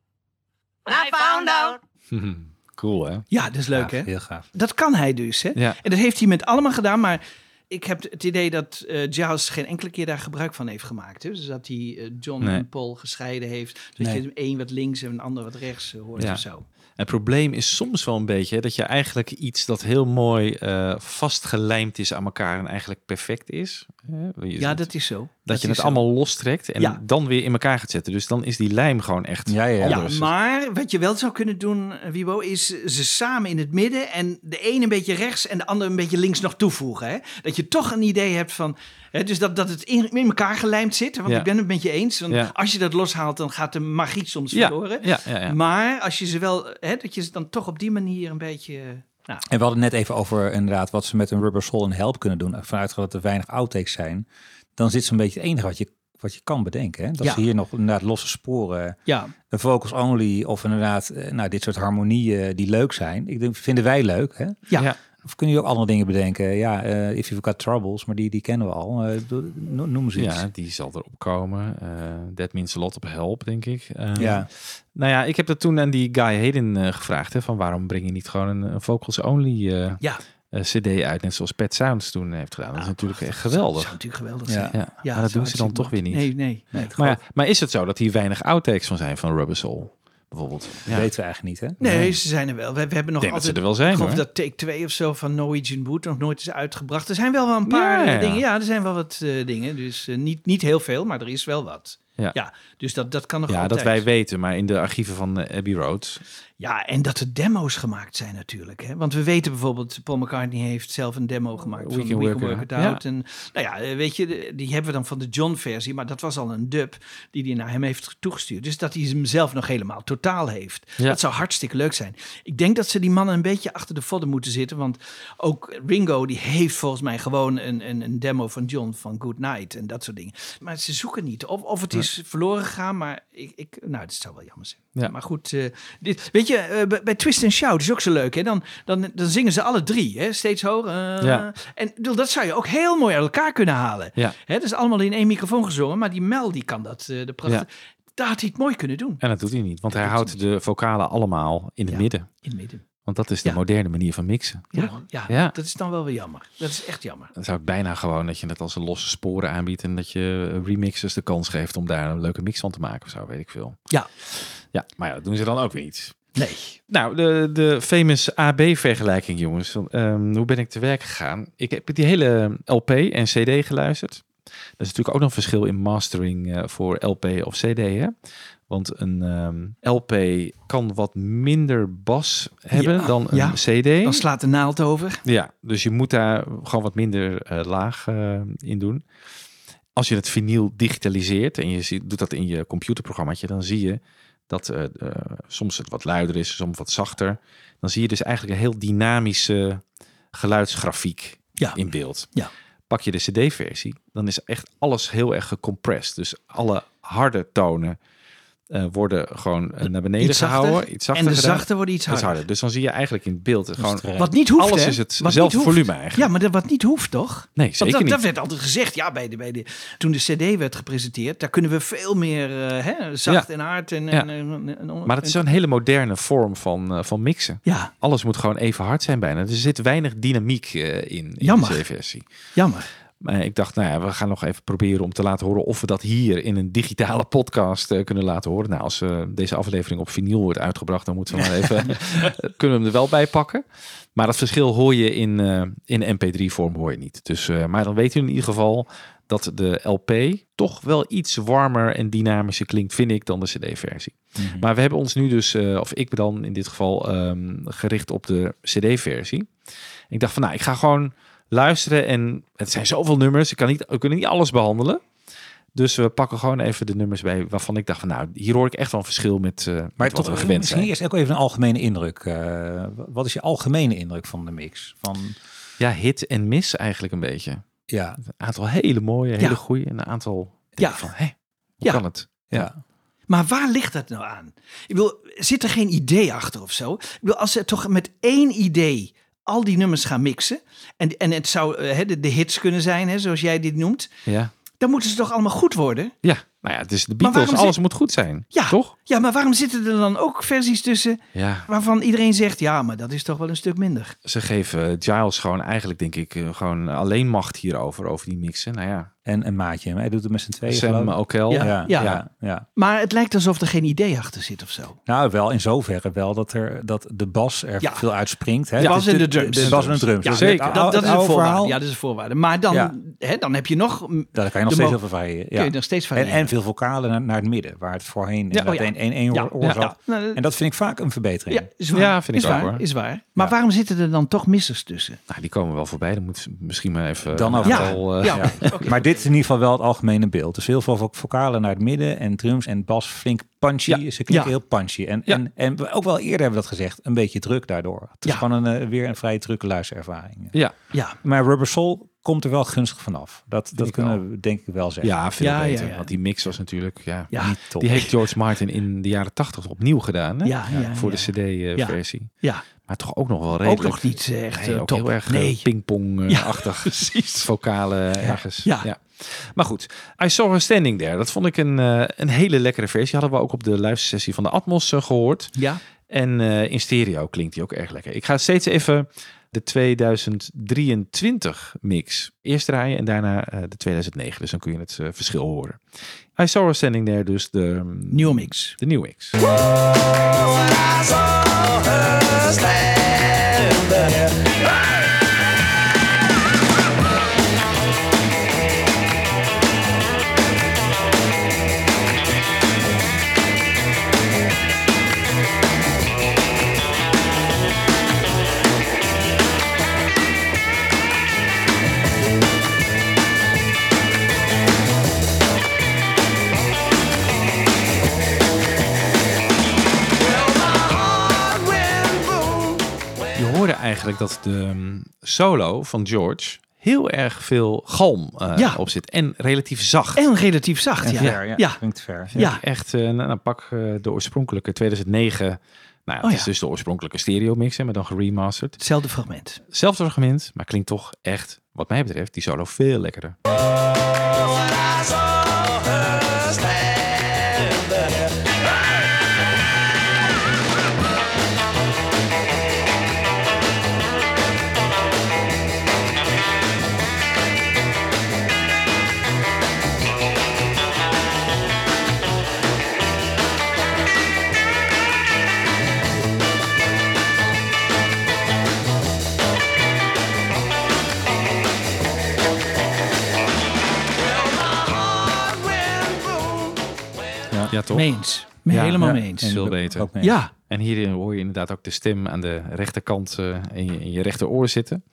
and I found out. [laughs] Cool, hè? Ja, dat is leuk hè? Heel gaaf. Dat kan hij dus. Hè? Ja. En dat heeft hij met allemaal gedaan. Maar ik heb het idee dat eh Giles geen enkele keer daar gebruik van heeft gemaakt. Hè? Dus dat hij eh, John Nee. en Paul gescheiden heeft. Dat Nee. je een wat links en een ander wat rechts eh, hoort Ja. of zo. Het probleem is soms wel een beetje hè, dat je eigenlijk iets dat heel mooi eh, vastgelijmd is aan elkaar en eigenlijk perfect is. hè, Ja, dat is zo. dat je het zo. allemaal lostrekt en Ja. dan weer in elkaar gaat zetten. Dus dan is die lijm gewoon echt Ja, ja, ja. Maar wat je wel zou kunnen doen, eh, Wibo, is ze samen in het midden en de een een beetje rechts en de ander een beetje links nog toevoegen. Hè? Dat je toch een idee hebt van, hè, dus dat, dat het in, in elkaar gelijmd zit. Want Ja. ik ben het met je eens, want Ja. als je dat loshaalt, dan gaat de magie soms ja, verloren. ja, ja, ja. Maar als je ze wel, hè, dat je ze dan toch op die manier een beetje... eh, Nou, En we hadden het net even over inderdaad wat ze met een rubber soul en help kunnen doen. Vanuit dat er weinig outtakes zijn. Dan zit zo'n beetje het enige wat je, wat je kan bedenken. Hè? Dat Ja. ze hier nog inderdaad losse sporen, ja, een vocals only of inderdaad eh, nou, dit soort harmonieën die leuk zijn. Ik denk, vinden wij leuk. Hè? ja. Ja. Of kunnen jullie ook andere dingen bedenken? Ja, eh if you've got troubles, maar die, die kennen we al. Eh, noem ze iets. Ja, die zal erop komen. Eh that means a lot op help, denk ik. Ja. Nou ja, ik heb dat toen aan die Guy Hayden gevraagd. Hè, van waarom breng je niet gewoon een, een vocals only ja. cd uit. Net zoals Pet Sounds toen heeft gedaan. Dat is natuurlijk echt geweldig. Dat natuurlijk geweldig Ja. zijn. Ja, maar dat doen ze dan toch weer niet. Nee, nee. nee. Maar, ja, maar is het zo dat hier weinig outtakes van zijn van Rubber Soul? Bijvoorbeeld. Ja. weten we eigenlijk niet. Hè? Nee, ze zijn er wel. We, we hebben nog Ik denk dat altijd... ze er wel zijn, Ik geloof hoor. dat Take 2 of zo van Norwegian Wood nog nooit is uitgebracht. Er zijn wel wel een paar Ja, ja. dingen. Ja, er zijn wel wat eh, dingen. Dus eh, niet, niet heel veel, maar er is wel wat. Ja. dus dat, dat kan nog Ja, altijd. dat wij weten, maar in de archieven van eh, Abbey Road. Ja, en dat er demo's gemaakt zijn natuurlijk. Hè? Want we weten bijvoorbeeld, Paul McCartney heeft zelf een demo gemaakt van Can We Work Work It Out. En nou ja, eh, weet je, die hebben we dan van de John-versie, maar dat was al een dub die hij naar hem heeft toegestuurd. Dus dat hij hem zelf nog helemaal totaal heeft. Ja. Dat zou hartstikke leuk zijn. Ik denk dat ze die mannen een beetje achter de vodden moeten zitten, want ook Ringo die heeft volgens mij gewoon een, een, een demo van John van Good Night en dat soort dingen. Maar ze zoeken niet. Of, of het is verloren gegaan, maar ik, ik, nou, dat zou wel jammer zijn. Ja. Maar goed, eh, dit, weet je, eh, bij, Twist and Shout is ook zo leuk. Hè? Dan, dan, dan zingen ze alle drie, hè? steeds hoger. eh, Ja. En bedoel, dat zou je ook heel mooi uit elkaar kunnen halen. Ja. Hè? Dat is allemaal in één microfoon gezongen, maar die Mel die kan dat. de prachtige, Daar had hij het mooi kunnen doen. En dat doet hij niet, want hij houdt hij de vocalen allemaal in het Ja. midden. In het midden. Want dat is de Ja. moderne manier van mixen. Ja, ja, Ja. dat is dan wel weer jammer. Dat is echt jammer. Dan zou ik bijna gewoon dat je het als een losse sporen aanbiedt en dat je remixers de kans geeft om daar een leuke mix van te maken of zo, weet ik veel. Ja. Ja, maar ja, dat doen ze dan ook weer niet. Nee. Nou, de, de famous AB-vergelijking, jongens. Ehm, hoe ben ik te werk gegaan? Ik heb die hele LP en CD geluisterd. Er is natuurlijk ook nog een verschil in mastering eh, voor LP of CD, hè? Want een ehm, LP kan wat minder bas hebben Ja, dan een ja. CD. Dan slaat de naald over. Ja, dus je moet daar gewoon wat minder eh, laag eh, in doen. Als je het vinyl digitaliseert en je ziet, doet dat in je computerprogrammaatje, dan zie je dat eh, soms het wat luider is, soms wat zachter. Dan zie je dus eigenlijk een heel dynamische geluidsgrafiek Ja. in beeld. Ja. Pak je de CD-versie, dan is echt alles heel erg gecompressed. Dus alle harde tonen eh, worden gewoon eh, naar beneden Iets zachter. gehouden. Iets zachter en de gedaan. zachte worden iets Iets harder. harder. Dus dan zie je eigenlijk in het beeld gewoon. Wat niet hoeft, alles hè? is hetzelfde volume eigenlijk. Ja, maar dat, wat niet hoeft, toch? Nee, Want zeker dat, niet. dat werd altijd gezegd, ja, bij de, bij de, toen de CD werd gepresenteerd, daar kunnen we veel meer eh, hè, zacht Ja. en hard en, Ja. en, en, en- Maar het is zo'n hele moderne vorm van, eh, van mixen. Ja, Alles moet gewoon even hard zijn bijna. Er zit weinig dynamiek eh, in, in Jammer. de C-versie. jammer. Maar ik dacht, nou ja, we gaan nog even proberen om te laten horen of we dat hier in een digitale podcast eh, kunnen laten horen. Nou, als eh, deze aflevering op vinyl wordt uitgebracht, dan moeten we maar even, [laughs] kunnen we hem er wel bij pakken. Maar dat verschil hoor je in, eh, in mp3-vorm hoor je niet. Dus, eh, maar dan weet u in ieder geval dat de LP toch wel iets warmer en dynamischer klinkt, vind ik, dan de CD-versie. Maar we hebben ons nu dus, eh, of ik ben dan in dit geval, ehm, gericht op de CD-versie. Ik dacht van, nou, ik ga gewoon luisteren en het zijn zoveel nummers, ik kan niet, we kunnen niet alles behandelen. Dus we pakken gewoon even de nummers bij waarvan ik dacht van, nou, hier hoor ik echt wel een verschil met, eh met Maar wat we toch, gewend misschien zijn. eerst ook even een algemene indruk. Eh, wat is je algemene indruk van de mix? Van, Ja, hit en miss eigenlijk een beetje. ja, Een aantal hele mooie, hele Ja. goede en een aantal Ja. van, hé, hoe Ja. kan het? ja. Maar waar ligt dat nou aan? Ik bedoel, zit er geen idee achter of zo? Ik bedoel, als ze toch met één idee al die nummers gaan mixen... en, en het zou eh, hè, de, de hits kunnen zijn, hè, zoals jij dit noemt... Ja. dan moeten ze toch allemaal goed worden? Ja, nou ja, het is de Beatles, alles zit- moet goed zijn. Ja. Toch? Ja, maar waarom zitten er dan ook versies tussen... Ja, waarvan iedereen zegt... ja, maar dat is toch wel een stuk minder? ze geven Giles gewoon eigenlijk, denk ik, eh, gewoon alleen macht hierover, over die mixen. Nou ja, En een maatje. Hij doet het met z'n tweeën. Sam ik. Okel. Ja. Ja, Ja. ja. Ja, Maar het lijkt alsof er geen idee achter zit of zo. Nou, wel in zoverre wel dat, er, dat de bas er Ja. veel uitspringt. Hè? De Het bas is en de drums. De, bas en de drums. Ja, Dus zeker. Dat, dat is een voorwaarde. Ja, dat is een voorwaarde. Maar dan, Ja. hè, dan heb je nog... Daar kan je nog de steeds over variëren. kun Ja. je nog steeds van En, leren. en veel vocalen naar, naar het midden, waar het voorheen Ja, oh ja. één één oor zat. Nou, En dat vind ik vaak een verbetering. Ja, is waar. Ja, vind ik is ook, waar. Is waar. Maar Ja. waarom zitten er dan toch missers tussen? Nou, die komen wel voorbij. Dan moet misschien maar even Dan aantal, eh, ja. Ja. [laughs] Maar dit is in ieder geval wel het algemene beeld. Dus heel veel vo- vocalen naar het midden en drums en bas flink punchy. Ja. Ze klinken Ja. heel punchy. En, Ja. en, en we- ook wel eerder hebben we dat gezegd, een beetje druk daardoor. Het is Ja. gewoon een, eh, weer een vrij drukke luisterervaring. ja. Ja, Maar Rubber Soul komt er wel gunstig vanaf. Dat, dat kunnen wel. we denk ik wel zeggen. ja, veel Ja, beter. ja. Want die mix was natuurlijk, ja, ja, Niet top. die heeft [laughs] George Martin in de jaren tachtig opnieuw gedaan. Hè? ja, ja, voor ja. de CD-versie. Ja, Maar toch ook nog wel redelijk. ook nog niet eh, echt Nee, eh, top. heel erg nee. nee. pingpong-achtig. [laughs] precies. Vocalen ergens. Ja. Maar goed, I Saw Her Standing There. Dat vond ik een, eh, een hele lekkere versie. Hadden we ook op de luistersessie van de Atmos eh, gehoord. Ja, En eh, in stereo klinkt die ook erg lekker. Ik ga steeds even de 2023 mix eerst draaien en daarna eh, de 2009. Dus dan kun je het eh, verschil horen. I Saw Her Standing There, dus de, mm, nieuwe mix. de nieuwe mix. Eigenlijk dat de mm, solo van George heel erg veel galm eh, Ja. op zit. En relatief zacht. En relatief zacht, En ja. ver, ja. Ja. Klinkt ver. Ja. Echt, eh, nou, pak eh, de oorspronkelijke 2009. Nou, ja, het Oh is ja. dus de oorspronkelijke stereo mix, hè, maar dan geremasterd. Hetzelfde fragment. Zelfde argument, maar klinkt toch echt, wat mij betreft, die solo veel lekkerder. Ja, toch? Meens. Me Ja, helemaal ja. mee eens. En- Veel beter. ook mee. Ja, En hier hoor je inderdaad ook de stem aan de rechterkant eh, in, je, in je rechteroor zitten.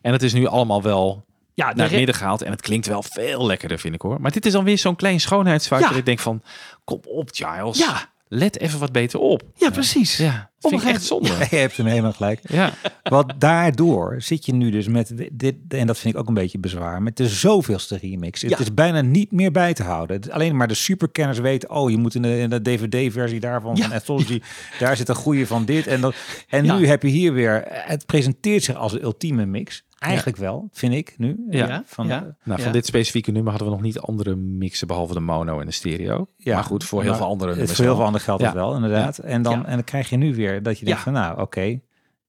En het is nu allemaal wel ja naar het midden gehaald. En het klinkt wel veel lekkerder, vind ik hoor. Maar dit is dan weer zo'n klein schoonheidsfoutje. Ja. Dat ik denk van, kom op Giles. Ja. Let even wat beter op. ja, precies. Ja, dat vind ik echt zonde. [laughs] Je hebt hem helemaal gelijk. Ja. Want daardoor zit je nu dus met dit, en dat vind ik ook een beetje bezwaar, met de zoveelste remix. Ja. Het is bijna niet meer bij te houden. Alleen maar de superkenners weten, oh, je moet in de, de DVD-versie daarvan, Ja. van Anthology, daar zit een goede van dit. En, dat, en Ja. nu heb je hier weer, het presenteert zich als een ultieme mix. Eigenlijk wel, vind ik nu. Ja. Van, Ja. Nou, van Ja. dit specifieke nummer hadden we nog niet andere mixen behalve de mono en de stereo. Ja, maar goed, voor heel maar veel andere Het nummers voor heel veel wel. anderen geldt Ja. het wel, inderdaad. En, dan, Ja. en dan krijg je nu weer dat je denkt Ja. van, nou, oké,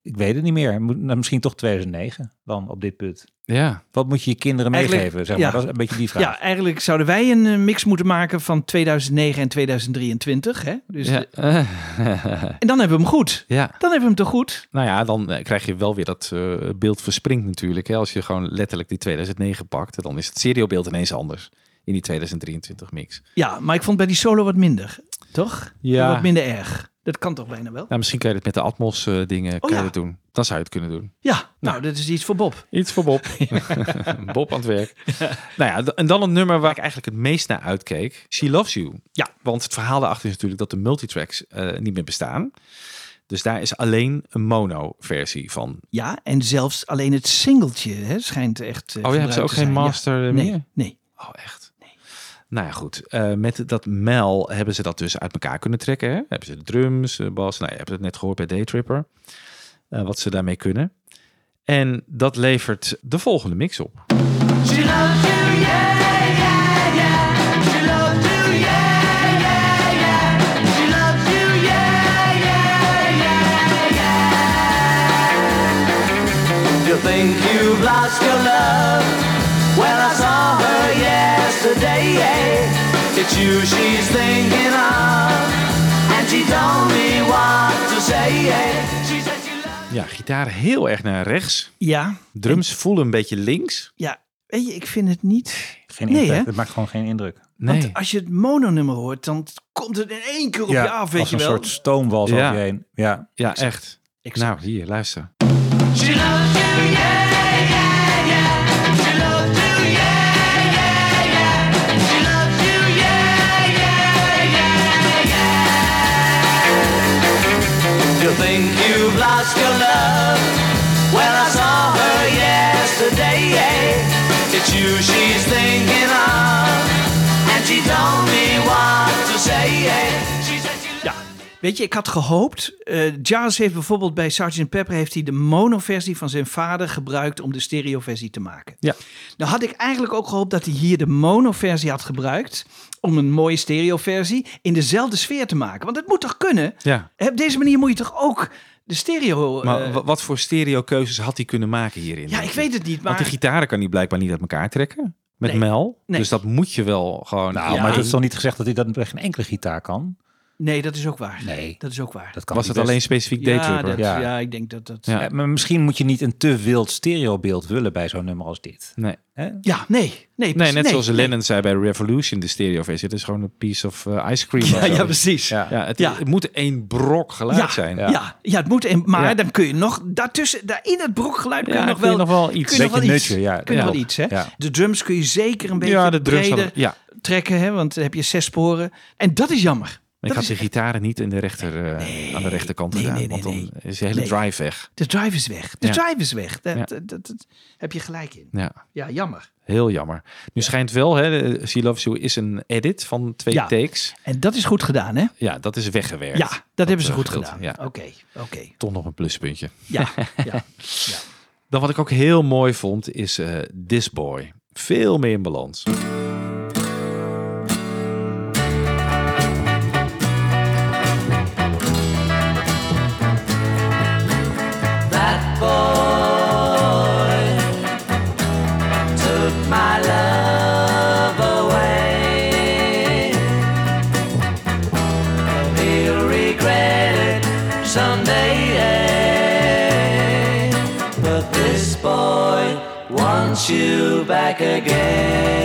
Ik weet het niet meer. Nou, Misschien toch 2009 dan op dit punt. Ja, Wat moet je je kinderen Eigenlijk, meegeven? Zeg maar? ja. Dat is een beetje die vraag. Ja, eigenlijk zouden wij een eh, mix moeten maken van 2009 en 2023. Hè? Dus, ja. en dan hebben we hem goed. ja. Dan hebben we hem toch goed? Nou ja, dan eh, krijg je wel weer dat eh, beeld verspringt natuurlijk. Hè? Als je gewoon letterlijk die 2009 pakt, dan is het seriebeeld ineens anders in die 2023 mix. Ja, maar ik vond bij die solo wat minder. Toch? Ja. Wat minder erg. Dat kan toch bijna wel? Nou, misschien kan je het met de Atmos eh, dingen ja. dat doen. Dan zou je het kunnen doen. Ja, nou, dat is iets voor Bob. Iets voor Bob. [laughs] [laughs] Bob aan het werk. Nou ja, en dan een nummer waar ik eigenlijk het meest naar uitkeek. She Loves You. Ja. Want het verhaal daarachter is natuurlijk dat de multitracks eh, niet meer bestaan. Dus daar is alleen een mono-versie van. Ja, en zelfs alleen het singeltje hè, schijnt echt. eh, Oh, je hebt ze ook geen. Ja. master meer? Nee, nee. Oh, echt? Nou ja, goed. Eh, met dat Mel hebben ze dat dus uit elkaar kunnen trekken. Hè? Hebben ze de drums, eh, bas. Nou, je hebt het net gehoord bij Daytripper. eh wat ze daarmee kunnen. En dat levert de volgende mix op. You think you've lost your love? You she's thinking of, and she told me what to say. She said she loves. Ja, gitaar heel erg naar rechts. Ja, Drums voelen een beetje links. ja. Weet je, ik vind het niet. Geen Nee, impact. hè? Het maakt gewoon geen indruk. Nee. Want als je het mononummer hoort, dan komt het in één keer op je af, weet als je een wel. soort stoomwals Ja. over je heen. Ja. Ja, echt. Exact. Nou, hier, luister. She loves you, yeah, yeah, yeah. Your love? Well, I saw her yesterday. It's you she's thinking of, and she told me what to say. She said she Ja, weet je, ik had gehoopt. eh Jazz heeft bijvoorbeeld bij Sgt. Pepper heeft hij de mono-versie van zijn vader gebruikt om de stereo-versie te maken. Ja. Nou had ik eigenlijk ook gehoopt dat hij hier de mono-versie had gebruikt om een mooie stereo-versie in dezelfde sfeer te maken. Want het moet toch kunnen? Ja. Op deze manier moet je toch ook de stereo. Maar eh, wa- wat voor stereo-keuzes had hij kunnen maken hierin? ja, ik weet het niet, Want maar die gitaren kan hij blijkbaar niet uit elkaar trekken. Met Nee. Mel. Nee. Dus dat moet je wel gewoon... Nou, Ja. maar dat is toch niet gezegd dat hij dat met geen enkele gitaar kan? Nee, dat is ook waar. Nee. Dat is ook waar. Dat kan Was het best. alleen specifiek Daytripper? Ja. ja. ik denk dat dat. Ja. Eh, maar misschien moet je niet een te wild stereobeeld willen bij zo'n nummer als dit. Nee. Hè? Ja, nee. Nee, Nee, precies, net zoals nee. Lennon zei bij Revolution, de stereo-versie. Het is gewoon een piece of eh, ice cream. Ja, ja, precies. Ja. Ja, het, Ja. het moet één brok geluid ja, zijn. Ja. Ja, het moet. En, maar Ja. dan kun je nog daartussen, daar in het brokgeluid kun je Ja, nog kun je wel, nog wel iets. kun je nog Beetje wel iets. nutje, ja. Kun je Ja. wel iets, hè? Ja. De drums kun je zeker een beetje Ja, de drums breder hadden- ja. trekken, hè? Want dan heb je zes sporen. En dat is jammer. Ik had is de gitaren niet in de rechter, eh, aan de rechterkant nee, gedaan. nee, want dan is de hele drive weg. De drive is weg. De Ja. drive is weg. Dat, Ja. dat, dat, dat heb je gelijk in. Ja, Ja, jammer. heel jammer. Nu schijnt wel, hè, de She Loves You is een edit van twee Ja. takes. En dat is goed gedaan, hè? Ja, dat is weggewerkt. Ja, dat, hebben ze eh, goed gedaan. Ja, Oké, oké. toch nog een pluspuntje. Ja, [laughs] ja. Dan wat ik ook heel mooi vond, is eh This Boy. Veel meer in balans. You back again.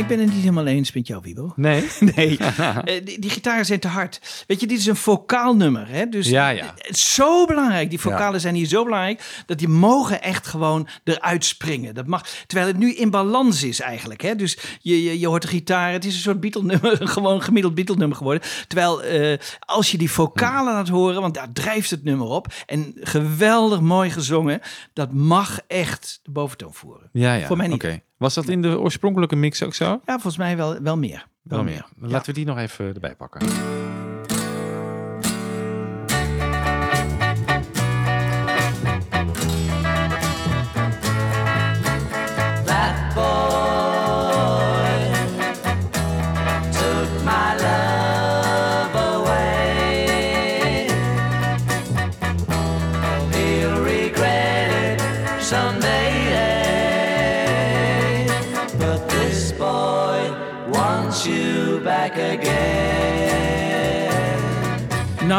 Ik ben het niet helemaal eens met jou, Wiebo. Nee? [laughs] Nee, [laughs] Eh, die, die gitaren zijn te hard. Weet je, dit is een vocaal nummer. Hè? Dus Ja, ja. het is zo belangrijk. Die vocalen zijn hier zo belangrijk dat die mogen echt gewoon eruit springen. Dat mag, terwijl het nu in balans is eigenlijk. Hè? Dus je, je, je hoort de gitaar. Het is een soort Beatle-nummer, [laughs] gewoon gemiddeld Beatle-nummer geworden. Terwijl eh, als je die vocalen laat horen, want daar drijft het nummer op. En geweldig mooi gezongen. Dat mag echt de boventoon voeren. Ja, ja. Voor mij niet. Oké. Was dat in de oorspronkelijke mix ook zo? Ja, volgens mij wel, wel meer. Wel meer. Laten we die nog even erbij pakken.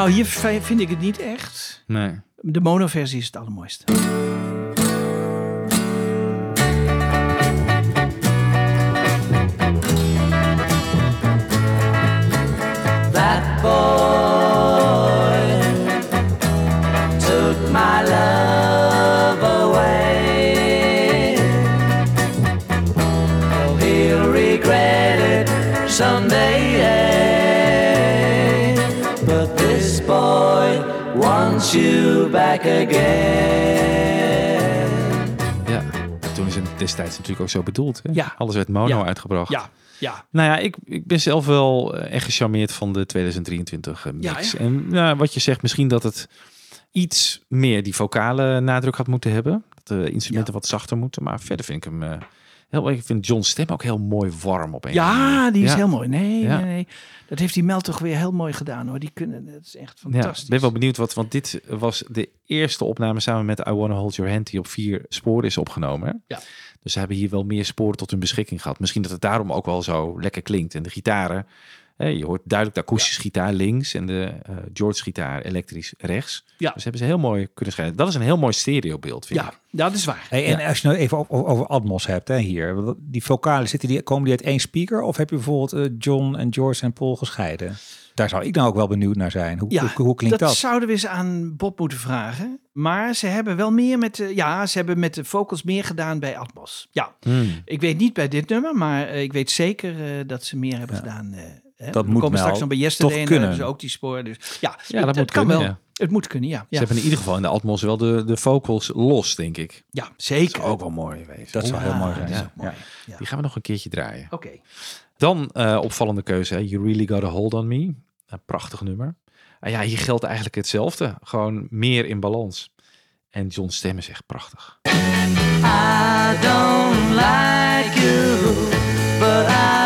Nou, hier vind ik het niet echt. Nee. De mono-versie is het allermooiste. That boy back again. Ja. Toen is het destijds natuurlijk ook zo bedoeld. Hè? Ja. Alles werd mono Ja. uitgebracht. Ja, ja. Nou ja, ik, ik ben zelf wel echt gecharmeerd van de 2023 eh, Ja, mix. hè? en nou, wat je zegt, misschien dat het iets meer die vocale nadruk had moeten hebben. Dat de instrumenten wat zachter moeten. Maar verder vind ik hem eh, heel... Ik vind John's stem ook heel mooi warm op een Ja, die is Ja. heel mooi. Nee, Ja. nee, nee. Dat heeft die Mel toch weer heel mooi gedaan hoor. Die kunnen, dat is echt Ja, fantastisch. ik ben wel benieuwd wat, want dit was de eerste opname samen met I Wanna Hold Your Hand die op vier sporen is opgenomen. hè? Ja. Dus ze hebben hier wel meer sporen tot hun beschikking gehad. Misschien dat het daarom ook wel zo lekker klinkt. En de gitaren, je hoort duidelijk de akoestische gitaar links en de eh, George gitaar elektrisch rechts. Ja. Dus hebben ze heel mooi kunnen schrijven. Dat is een heel mooi stereobeeld, vind Ja, ik. dat is waar. Hey, en als je nou even over, over Atmos hebt hè, hier. Die vocalen, zitten die, komen die uit één speaker? Of heb je bijvoorbeeld eh, John en George en Paul gescheiden? Daar zou ik nou ook wel benieuwd naar zijn. Hoe, Ja, hoe, hoe klinkt dat? zouden we eens aan Bob moeten vragen. Maar ze hebben wel meer met de, ja, ze hebben met de vocals meer gedaan bij Atmos. Ja, Hmm. ik weet niet bij dit nummer, maar eh, ik weet zeker eh, dat ze meer hebben gedaan. eh, hè. Dat we moet komen straks nog bij Yesterday toch en dan hebben kunnen. ze ook die sporen. Dus ja, Ja, het, dat het moet kan kunnen, wel. ja. Het moet kunnen, ja. Ze Ja, hebben in ieder geval in de Atmos wel de, de vocals los, denk ik. ja Dat zeker. zou ook wel mooi wezen. Dat zou heel mooi zijn. dat is mooi. Ja. Die gaan we nog een keertje draaien. Oké. Dan eh, opvallende keuze, hè? You Really Got a Hold on Me. Een prachtig nummer. Ah ja, hier geldt eigenlijk hetzelfde. Gewoon meer in balans. En John's stem is echt prachtig. I don't like you, but I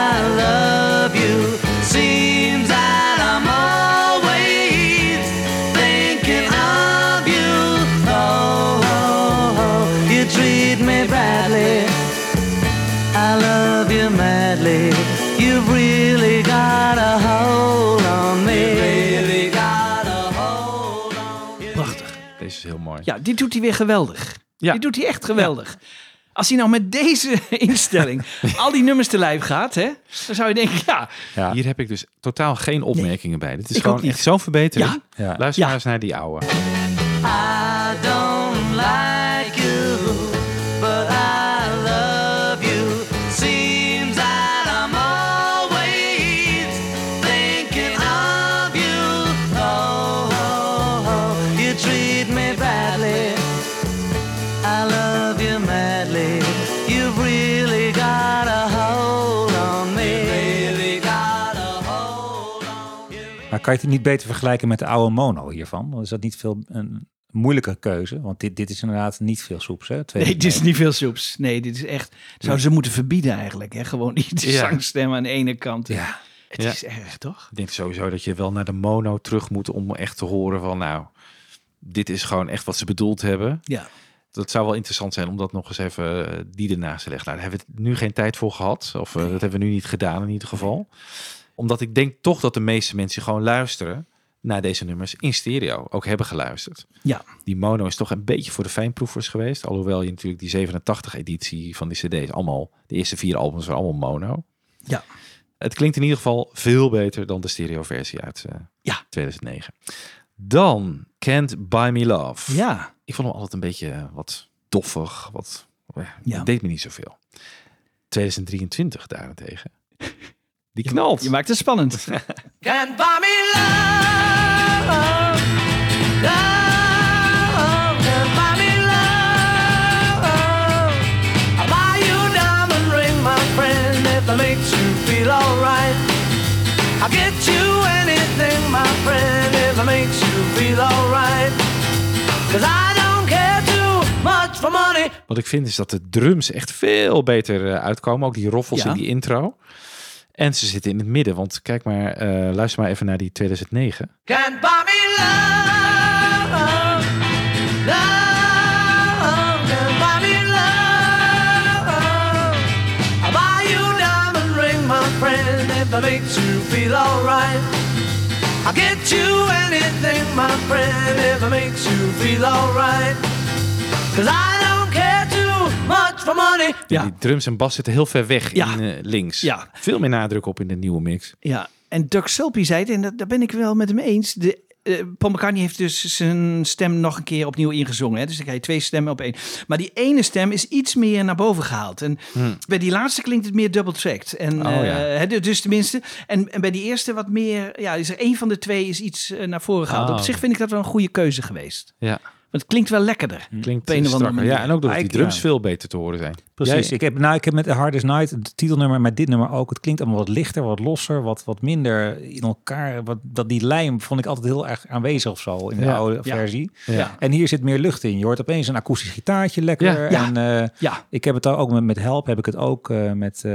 Ja, dit doet hij weer geweldig. Ja. Dit doet hij echt geweldig. Als hij nou met deze [laughs] instelling [laughs] al die nummers te lijf gaat, hè, dan zou je denken, ja, Ja. Hier heb ik dus totaal geen opmerkingen bij. Dit is gewoon echt zo'n verbetering. Ja. Ja. Luister Ja. maar eens naar die oude. Kan je het niet beter vergelijken met de oude mono hiervan? Dan is dat niet veel een moeilijke keuze? Want dit, dit is inderdaad niet veel soeps. Hè? Twee- nee, dit is niet veel soeps. Nee, dit is echt, zouden ze moeten verbieden eigenlijk, hè? Gewoon die, die Ja. zangstem aan de ene kant. Ja. Het Ja. is erg, toch? Ik denk sowieso dat je wel naar de mono terug moet om echt te horen van nou, dit is gewoon echt wat ze bedoeld hebben. Ja. Dat zou wel interessant zijn om dat nog eens even eh, die ernaast te leggen. Nou, daar hebben we nu geen tijd voor gehad. Of eh, dat hebben we nu niet gedaan in ieder geval. Omdat ik denk toch dat de meeste mensen gewoon luisteren naar deze nummers in stereo. Ook hebben geluisterd. Ja. Die mono is toch een beetje voor de fijnproevers geweest. Alhoewel je natuurlijk die 87 editie van die cd's allemaal, de eerste vier albums waren allemaal mono. Ja. Het klinkt in ieder geval veel beter dan de stereo versie uit eh, Ja. 2009. Dan Can't Buy Me Love. Ja. Ik vond hem altijd een beetje eh, wat doffig. Wat, eh, Ja. Deed me niet zoveel. 2023 daarentegen. Die knalt. Je maakt het spannend. [laughs] Can't buy me love. Love can't buy me love. I'll buy you a diamond ring, my friend, if it makes you feel alright. I'll get you anything, my friend, if it makes you feel alright. Cause I don't care too much for money. Wat ik vind is dat de drums echt veel beter eh, uitkomen. Ook die roffels Ja. in die intro. En ze zitten in het midden. Want kijk maar, eh, luister maar even naar die 2009. Can't buy me love. Love it makes you feel alright. I'll get you anything, my friend, if it makes you feel alright. Cause I for money. Ja. Die drums en bas zitten heel ver weg Ja. in eh, links. Ja. Veel meer nadruk op in de nieuwe mix. Ja, en Doug Sulpy zei het, en dat, daar ben ik wel met hem eens. De, Paul McCartney heeft dus zijn stem nog een keer opnieuw ingezongen. Hè? Dus dan krijg je twee stemmen op één. Maar die ene stem is iets meer naar boven gehaald. En bij die laatste klinkt het meer double-tracked. En, Hmm. Oh, ja. hè, dus tenminste. En, en bij die eerste wat meer... Ja, is er één van de twee is iets naar voren gehaald. Oh. Op zich vind ik dat wel een goede keuze geweest. Ja, het klinkt wel lekkerder. klinkt of andere strakker. Ja, en ook doordat Ah, die drums ja. veel beter te horen zijn. Precies. Ik, heb, nou, ik heb met The Hardest Night, het titelnummer, maar dit nummer ook. Het klinkt allemaal wat lichter, wat losser, wat, wat minder in elkaar. Wat, dat die lijm vond ik altijd heel erg aanwezig of zo in de Ja. oude Ja. versie. Ja. En hier zit meer lucht in. Je hoort opeens een akoestisch gitaartje lekker. Ja. Ja. En eh, Ja, ik heb het ook met, met Help, heb ik het ook eh, met, eh,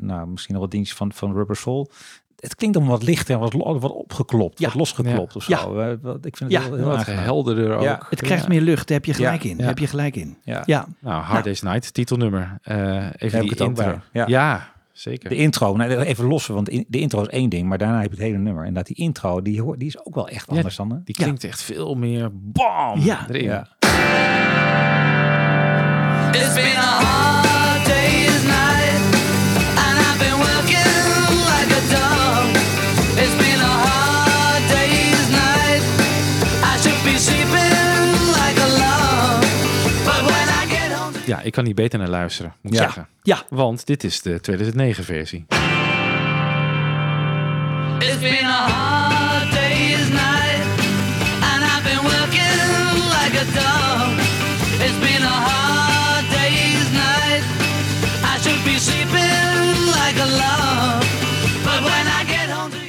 nou, misschien nog wat dingetjes van, van Rubber Soul. Het klinkt allemaal wat lichter en wat, wat opgeklopt, Ja. wat losgeklopt of zo. Ja. Wat- ik vind het Ja. heel, heel Wat helderder ook. Ja. het krijgt meer lucht. Daar heb je gelijk Ja. in. Ja. Heb je gelijk in. Ja. Ja. Nou, Hard Day's Night, titelnummer. Eh, even die intro. Ja. Ja. zeker. De intro, nou, even lossen, want in- de intro is één ding, maar daarna heb je het hele nummer. En dat die intro, die, hoort, die is ook wel echt Ja, anders dan. hè? Die klinkt echt veel meer bam Ja. erin. Ja. It's been a hard Ja, ik kan niet beter naar luisteren, moet ik Ja. zeggen. Ja. Want dit is de 2009 versie. it's been a hard day's night, and I've been working like a dog. It's been a hard day's night. I should be sleeping like a log,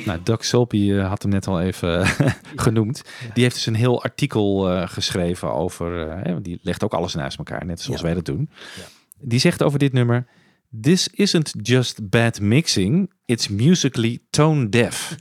Nou, Doug Sulpy eh, had hem net al even [laughs] genoemd. Die heeft dus een heel artikel eh, geschreven over... eh, die legt ook alles naast elkaar, net zoals Ja. wij dat doen. Die zegt over dit nummer... This isn't just bad mixing, it's musically tone deaf.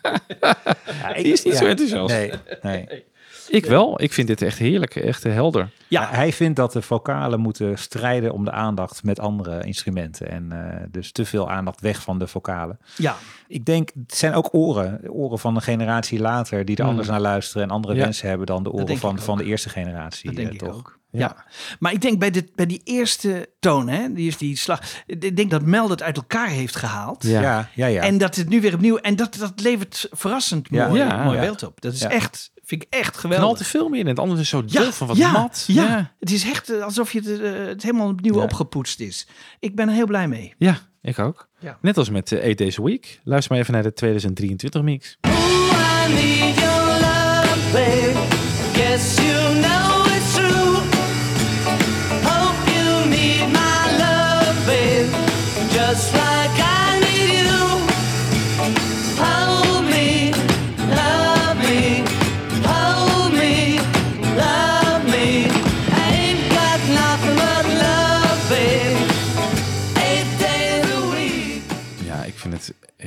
[laughs] Die is niet zo enthousiast. Nee, nee. Ik wel. Ik vind dit echt heerlijk. Echt eh, helder. Ja. Ja, hij vindt dat de vocalen moeten strijden om de aandacht met andere instrumenten. En eh, dus te veel aandacht weg van de vocalen. Ja. Ik denk, het zijn ook oren. Oren van een generatie later die er Mm. anders naar luisteren en andere Ja. wensen hebben dan de oren van, ik van de eerste generatie. Dat denk eh, ik toch? ook. Ja. maar ik denk bij, dit, bij die eerste toon, hè, die is die slag. Ik denk dat Mel het uit elkaar heeft gehaald. Ja. Ja, ja, ja. En dat het nu weer opnieuw. En dat, dat levert verrassend Ja. mooi, Ja. mooi Ja. beeld op. Dat is Ja. echt, vind ik echt Knalt geweldig. er veel meer in. Het andere is zo Ja, dof en wat ja, mat. Ja. het is echt eh, alsof je het, eh, het helemaal opnieuw Ja. opgepoetst is. Ik ben er heel blij mee. Ja, ik ook. Ja. Net als met eh, Eight Days a Week. Luister maar even naar de 2023 mix. Ooh,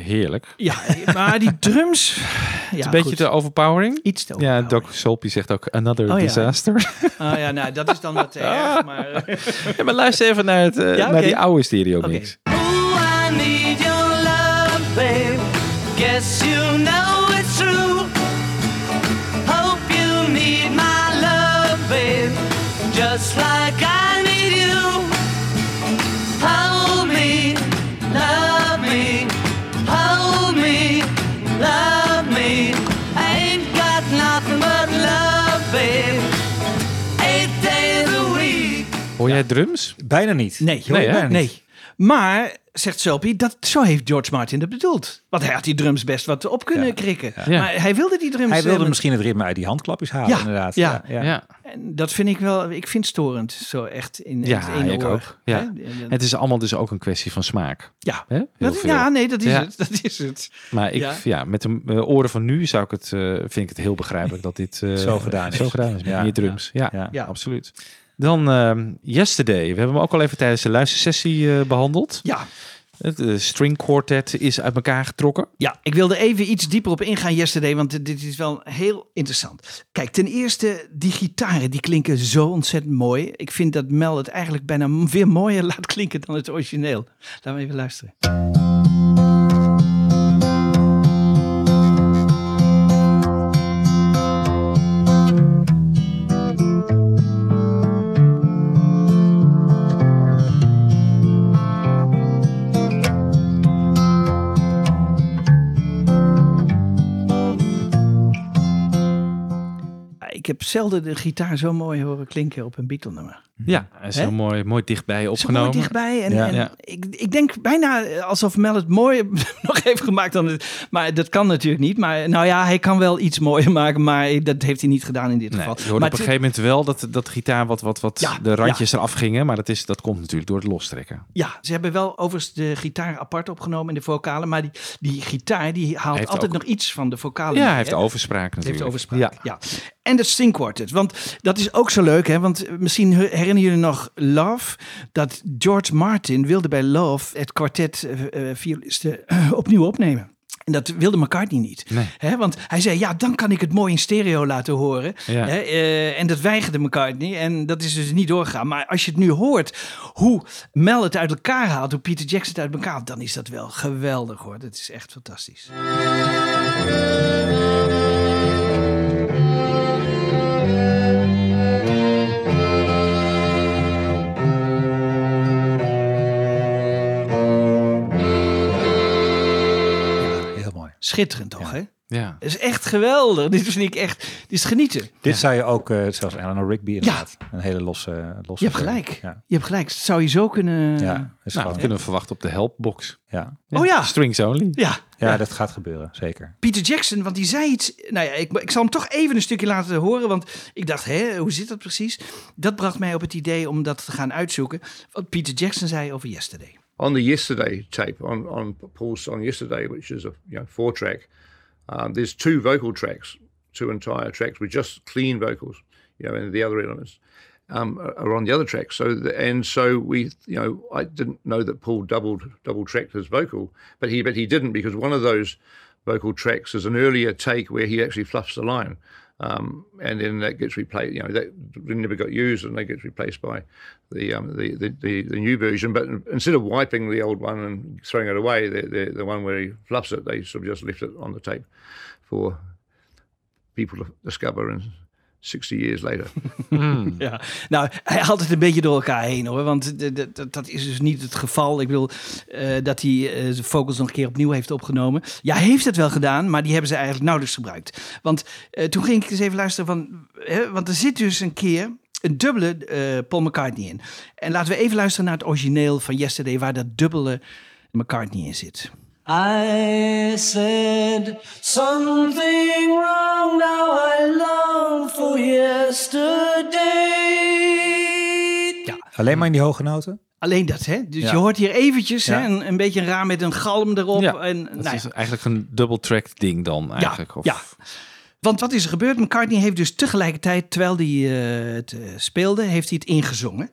heerlijk. Ja, maar die drums. [laughs] Ja, een beetje goed. te overpowering. Iets te Ja, overpowering. Doc Solpi zegt ook another Oh ja. disaster. [laughs] Ah ja, nou, dat is dan wat te [laughs] erg. Maar, eh, Ja, maar luister even naar, het, eh, Ja, naar die oude stereo mix. Jij drums? Bijna niet. nee, Nee, niet. nee. Maar, zegt Sulpy, dat, zo heeft George Martin dat bedoeld. Want hij had die drums best wat op kunnen Ja. krikken. Ja. Maar hij wilde die drums... Hij eh, wilde met- misschien het ritme uit die handklapjes halen, Ja, inderdaad. ja. Ja. En dat vind ik wel, ik vind storend. Zo echt in Ja, het ene ik oor. ook. Ja. Het is allemaal dus ook een kwestie van smaak. ja. Dat, veel. ja, nee, dat is Ja. het. [laughs] Dat is het. Maar ik, Ja. ja. met de eh, oren van nu zou ik het, eh, vind ik het heel begrijpelijk dat dit eh, Zo gedaan is. Zo gedaan is met Ja. meer drums. Ja, Ja. Ja. absoluut. Dan ehm, Yesterday. We hebben hem ook al even tijdens de luistersessie eh, behandeld. Ja. Het eh, string quartet is uit elkaar getrokken. Ja, ik wilde even iets dieper op ingaan yesterday, want dit is wel heel interessant. Kijk, ten eerste, die gitaren die klinken zo ontzettend mooi. Ik vind dat Mel het eigenlijk bijna weer mooier [laughs] laat klinken dan het origineel. Laten we even luisteren. Heb zelden de gitaar zo mooi horen klinken op een Beatle-nummer. Ja, hij is Hè? zo mooi, mooi dichtbij Zo opgenomen. mooi dichtbij. En, Ja. en Ja. Ik, ik denk bijna alsof Mel het mooi [laughs] nog heeft gemaakt dan het. Maar dat kan natuurlijk niet. Maar nou ja, hij kan wel iets mooier maken. Maar dat heeft hij niet gedaan in dit Nee, geval. je hoorde maar op een het- gegeven moment wel dat, dat de gitaar wat, wat, wat Ja, de randjes eraf gingen. Maar dat, is, dat komt natuurlijk door het lostrekken. Ja, ze hebben wel overigens de gitaar apart opgenomen in de vocalen. Maar die, die gitaar die haalt Heeft altijd ook- nog iets van de vocalen. Ja, mee, hij heeft hè? overspraak natuurlijk. heeft overspraak, Ja. ja. En de Sting Quartet, want dat is ook zo leuk, hè? Want misschien herinneren jullie nog Love, dat George Martin wilde bij Love het kwartet eh, eh, violisten [clears throat] opnieuw opnemen. En dat wilde McCartney niet. Nee. Want hij zei, ja, dan kan ik het mooi in stereo laten horen. Ja. Eh, en dat weigerde McCartney. En dat is dus niet doorgegaan. Maar als je het nu hoort, hoe Mel het uit elkaar haalt, hoe Peter Jackson het uit elkaar haalt, dan is dat wel geweldig hoor. Dat is echt fantastisch. Schitterend toch, hè? Ja. Dat is echt geweldig. Dit vind ik echt, dit is genieten. Dit zou je ook, eh, zelfs Eleanor Rigby inderdaad, een hele losse, losse Je hebt gelijk. Ja, Je hebt gelijk. Dat zou je zo kunnen... ja, Ja, is Nou, dat kunnen we verwachten op de helpbox. ja. Oh ja. Strings only. ja. Ja, dat gaat gebeuren, zeker. Peter Jackson, want die zei iets... Nou ja, ik, ik zal hem toch even een stukje laten horen. Want ik dacht, hè, hoe zit dat precies? Dat bracht mij op het idee om dat te gaan uitzoeken. Wat Peter Jackson zei over Yesterday. On the yesterday tape on on Paul's song yesterday, which is a you know four track. Um, there's two vocal tracks, two entire tracks with just clean vocals, you know, and the other elements um, are on the other track. So the, and so we, you know, I didn't know that Paul doubled double tracked his vocal, but he but he didn't because one of those vocal tracks is an earlier take where he actually fluffs the line. Um, and then that gets replaced. You know, that never got used, and that gets replaced by the, um, the, the the the new version. But instead of wiping the old one and throwing it away, the the, the one where he fluffs it, they sort of just left it on the tape for people to discover and 60 years later. [laughs] Ja, nou, hij haalt het een beetje door elkaar heen hoor. Want dat is dus niet het geval. Ik bedoel, eh, dat hij eh, zijn vocals nog een keer opnieuw heeft opgenomen. Ja, hij heeft het wel gedaan, maar die hebben ze eigenlijk nauwelijks gebruikt. Want eh, toen ging ik eens even luisteren van... Hè, want er zit dus een keer een dubbele eh, Paul McCartney in. En laten we even luisteren naar het origineel van Yesterday... waar dat dubbele McCartney in zit. I said something wrong. Now I long for yesterday. Ja, Alleen maar in die hoge noten? alleen dat, hè? Dus Ja. je hoort hier eventjes Ja. hè, een, een beetje een raam met een galm erop. Ja, en, Dat nou ja. is eigenlijk een double track ding dan eigenlijk. of, Ja. Want wat is er gebeurd? McCartney heeft dus tegelijkertijd, terwijl hij eh, het eh, speelde, heeft hij het ingezongen.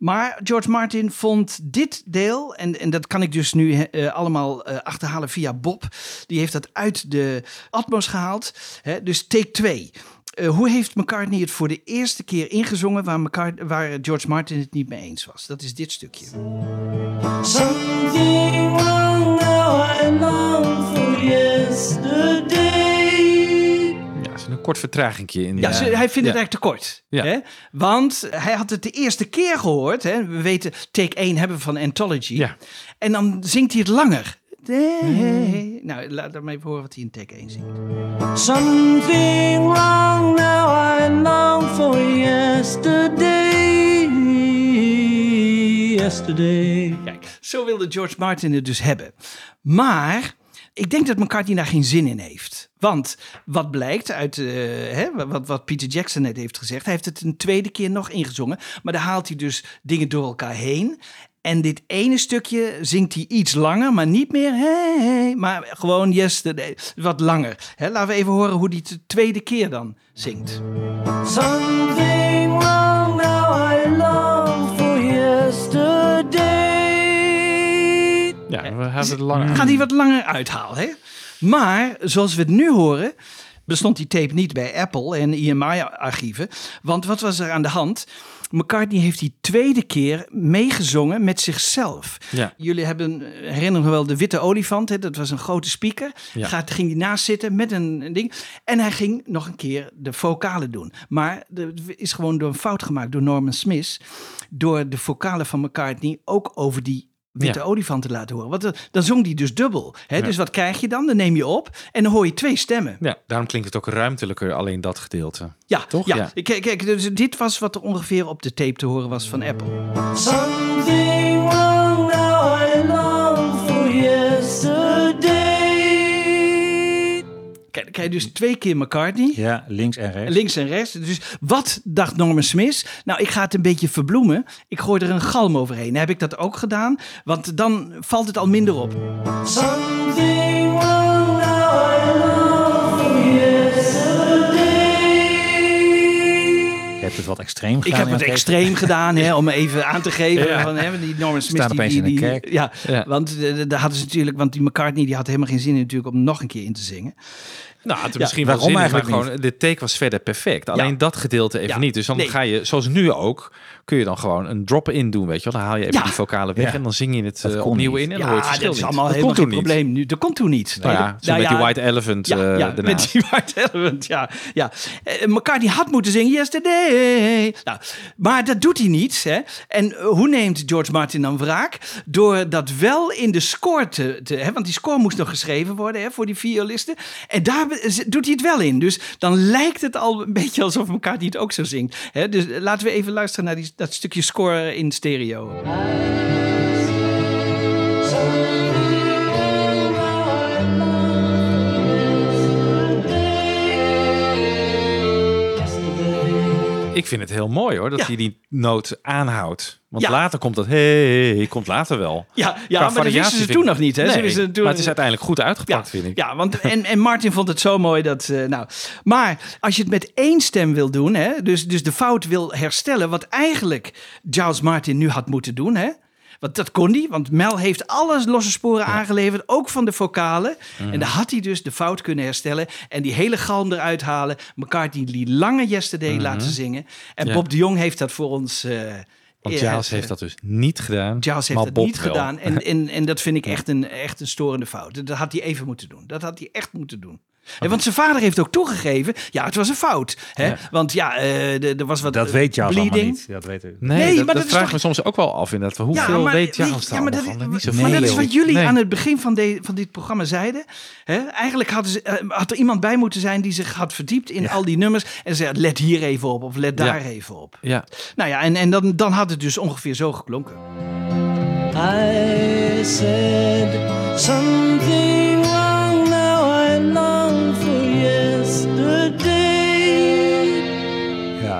Maar George Martin vond dit deel, en, en dat kan ik dus nu eh, allemaal eh, achterhalen via Bob. Die heeft dat uit de Atmos gehaald. Hè, dus take 2. hoe heeft McCartney het voor de eerste keer ingezongen waar, McCart- waar George Martin het niet mee eens was? Dat is dit stukje. Something. Now I long for yesterday. Een kort vertragingje in. Ja, eh, ze- hij vindt het eigenlijk te kort. Ja. Hè? Want hij had het de eerste keer gehoord. Hè? We weten, take 1 hebben we van Anthology. Ja. En dan zingt hij het langer. Nee. Nou, laat me even horen wat hij in take 1 zingt. Something wrong. Now I long for yesterday. Yesterday. Kijk, zo wilde George Martin het dus hebben. Maar ik denk dat McCartney daar geen zin in heeft. Want wat blijkt uit eh, hè, wat, wat Peter Jackson net heeft gezegd, hij heeft het een tweede keer nog ingezongen. Maar daar haalt hij dus dingen door elkaar heen. En dit ene stukje zingt hij iets langer, maar niet meer hey, hey, maar gewoon yesterday, wat langer. Hè, laten we even horen hoe hij het de tweede keer dan zingt. Something wrong. Now I long for yesterday. Ja, we hebben het langer. Gaat hij wat langer uithalen. Hè? Maar zoals we het nu horen, bestond die tape niet bij Apple en EMI-archieven. Want wat was er aan de hand? McCartney heeft die tweede keer meegezongen met zichzelf. Ja. Jullie hebben, herinneren wel, de witte olifant. Hè? Dat was een grote speaker. Ja. Gaat, ging hij naast zitten met een, een ding. En hij ging nog een keer de vocalen doen. Maar er is gewoon door een fout gemaakt door Norman Smith. Door de vocalen van McCartney ook over die witte Ja. olifant te laten horen. Want dan- dan zong die dus dubbel. Hè? Dus wat krijg je dan? Dan neem je op en dan hoor je twee stemmen. Ja, daarom klinkt het ook ruimtelijker, alleen dat gedeelte. Ja, Toch? Ja. Ja. Kijk, kijk, dus dit was wat er ongeveer op de tape te horen was van Apple. Something krijg je dus twee keer McCartney. Ja, links en rechts. Links en rechts. Dus wat dacht Norman Smith? Nou, ik ga het een beetje verbloemen. Ik gooi er een galm overheen. Heb ik dat ook gedaan? Want dan valt het al minder op. Je hebt het wat extreem Ik gedaan. heb in het extreem [laughs] gedaan, hè, om even aan te geven. Ja. Van, hè, die Norman Smith. Staat die, opeens die, in die- kerk. Ja, Ja. want eh, daar hadden ze natuurlijk, want die McCartney die had helemaal geen zin in natuurlijk om nog een keer in te zingen. Nou, het misschien wel waarom zin maar eigenlijk gewoon, de take was verder perfect. Alleen dat gedeelte even niet. Dus dan Nee. ga je, zoals nu ook, kun je dan gewoon een drop-in doen, weet je wel. Dan haal je even die vocalen weg en dan zing je het kon opnieuw niet. in en dan hoor je het verschil dat is allemaal helemaal geen probleem nu. Dat komt toen niet. Nou ja, zo met die White Elephant Ja, eh met die White Elephant, ja. ja. Eh, McCartney had moeten zingen Yesterday. Nou, maar dat doet hij niet. Hè. En hoe neemt George Martin dan wraak? Door dat wel in de score te... te hè, want die score moest nog geschreven worden hè, voor die violisten. En daar doet hij het wel in. Dus dan lijkt het al een beetje alsof McCartney het ook zo zingt. Dus laten we even luisteren naar die, dat stukje score in stereo. Ik vind het heel mooi hoor, dat Ja. hij die noot aanhoudt. Want Ja. later komt dat, hey, komt later wel. Ja, ja Qua maar dat wisten ze toen ik- nog niet. Hè. Nee, toen- maar het is uiteindelijk goed uitgepakt, ja, vind ik. Ja, want en, en Martin vond het zo mooi dat. eh, nou, maar als je het met één stem wil doen, hè, dus, dus de fout wil herstellen, wat eigenlijk Giles Martin nu had moeten doen, hè. Want dat kon hij, want Mel heeft alles losse sporen aangeleverd, ook van de vocalen. Mhm. En dan had hij dus de fout kunnen herstellen en die hele galm eruit halen. McCartney die lange Yesterday laten zingen. En Mhm. Ja. Bob de Jong heeft dat voor ons. eh, Want eh, Giles eh, heeft dat dus niet gedaan. Giles heeft Bob niet wel. gedaan. En, en, en dat vind ik echt een, echt een storende fout. Dat had hij even moeten doen. Dat had hij echt moeten doen. Want zijn vader heeft ook toegegeven, ja, het was een fout. Hè? Ja. Want ja, eh, er was wat Dat eh, weet allemaal bleeding. niet. Dat weet ik. Nee, Nee, dat, maar dat, vraag toch- me soms ook wel af inderdaad. Hoeveel Ja, maar, weet je, daar ja, maar allemaal dat, van? Niet maar zoveel. dat is wat jullie Nee. aan het begin van, de, van dit programma zeiden. Hè? Eigenlijk hadden ze, eh, had er iemand bij moeten zijn die zich had verdiept in al die nummers. En zei, let hier even op of let daar Ja. even op. Ja, Nou ja, en, en dan, dan had het dus ongeveer zo geklonken. I said something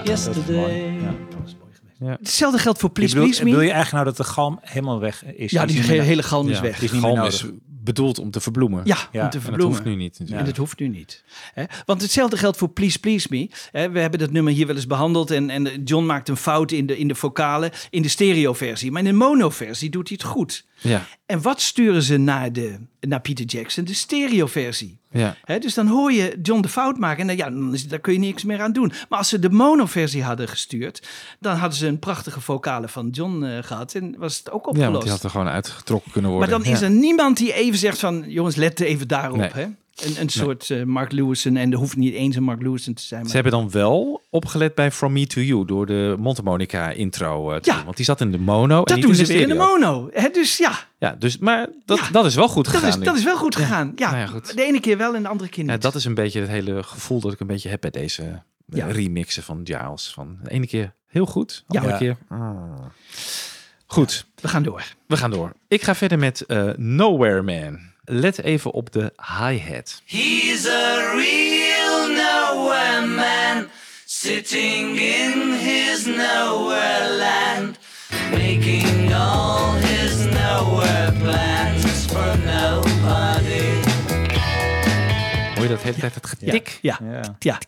yesterday. Ja, dat is mooi. Yesterday. Ja. Hetzelfde geldt voor Please bedoelt- Please Me. wil je eigenlijk nou dat de galm helemaal weg is? ja, Is die meer- hele galm is ja. weg. is galm nodig. is bedoeld om te verbloemen. Ja, Ja, om te dat En dat verbloemen. hoeft nu niet. En dat hoeft nu niet. Hè? Want hetzelfde geldt voor Please Please Me. Hè, We hebben dat nummer hier wel eens behandeld. En, en John maakt een fout in de, in de vocalen. In de stereoversie. Maar in de monoversie doet hij het goed. Ja, En wat sturen ze naar, de, naar Peter Jackson? De stereoversie. ja. Dus dan hoor je John de fout maken. En dan, ja, dan is, daar kun je niks meer aan doen. Maar als ze de monoversie hadden gestuurd. dan hadden ze een prachtige vocale van John eh, gehad. En was het ook ja, opgelost. want die had er gewoon uitgetrokken kunnen Maar worden. dan is Ja. er niemand die even zegt van... jongens, let even daarop. Nee. Hè? Een, een soort eh, Mark Lewison. En er hoeft niet eens een Mark Lewison te zijn. Maar Ze hebben dan wel opgelet bij From Me To You door de Montemonica intro eh, te Ja. doen. Want die zat in de mono dat doen ze weer in de mono. Hè? Dus ja, Ja, dus, maar dat, Ja. dat is wel goed dat gegaan is, nu. dat is wel goed gegaan. Ja, Nou ja, goed. de ene keer wel en de andere keer niet. Ja, dat is een beetje het hele gevoel dat ik een beetje heb bij deze eh, Ja. remixen van Giles. Van de ene keer heel goed, de andere Ja. keer... ah. Goed, We gaan door. we gaan door. Ik ga verder met eh, Nowhere Man. Let even op de hi-hat. He's a real nowhere man, sitting in his nowhere land, making all his nowhere plans for nobody. Hoor je dat hele tijd, het getik? Ja, Ja. ja.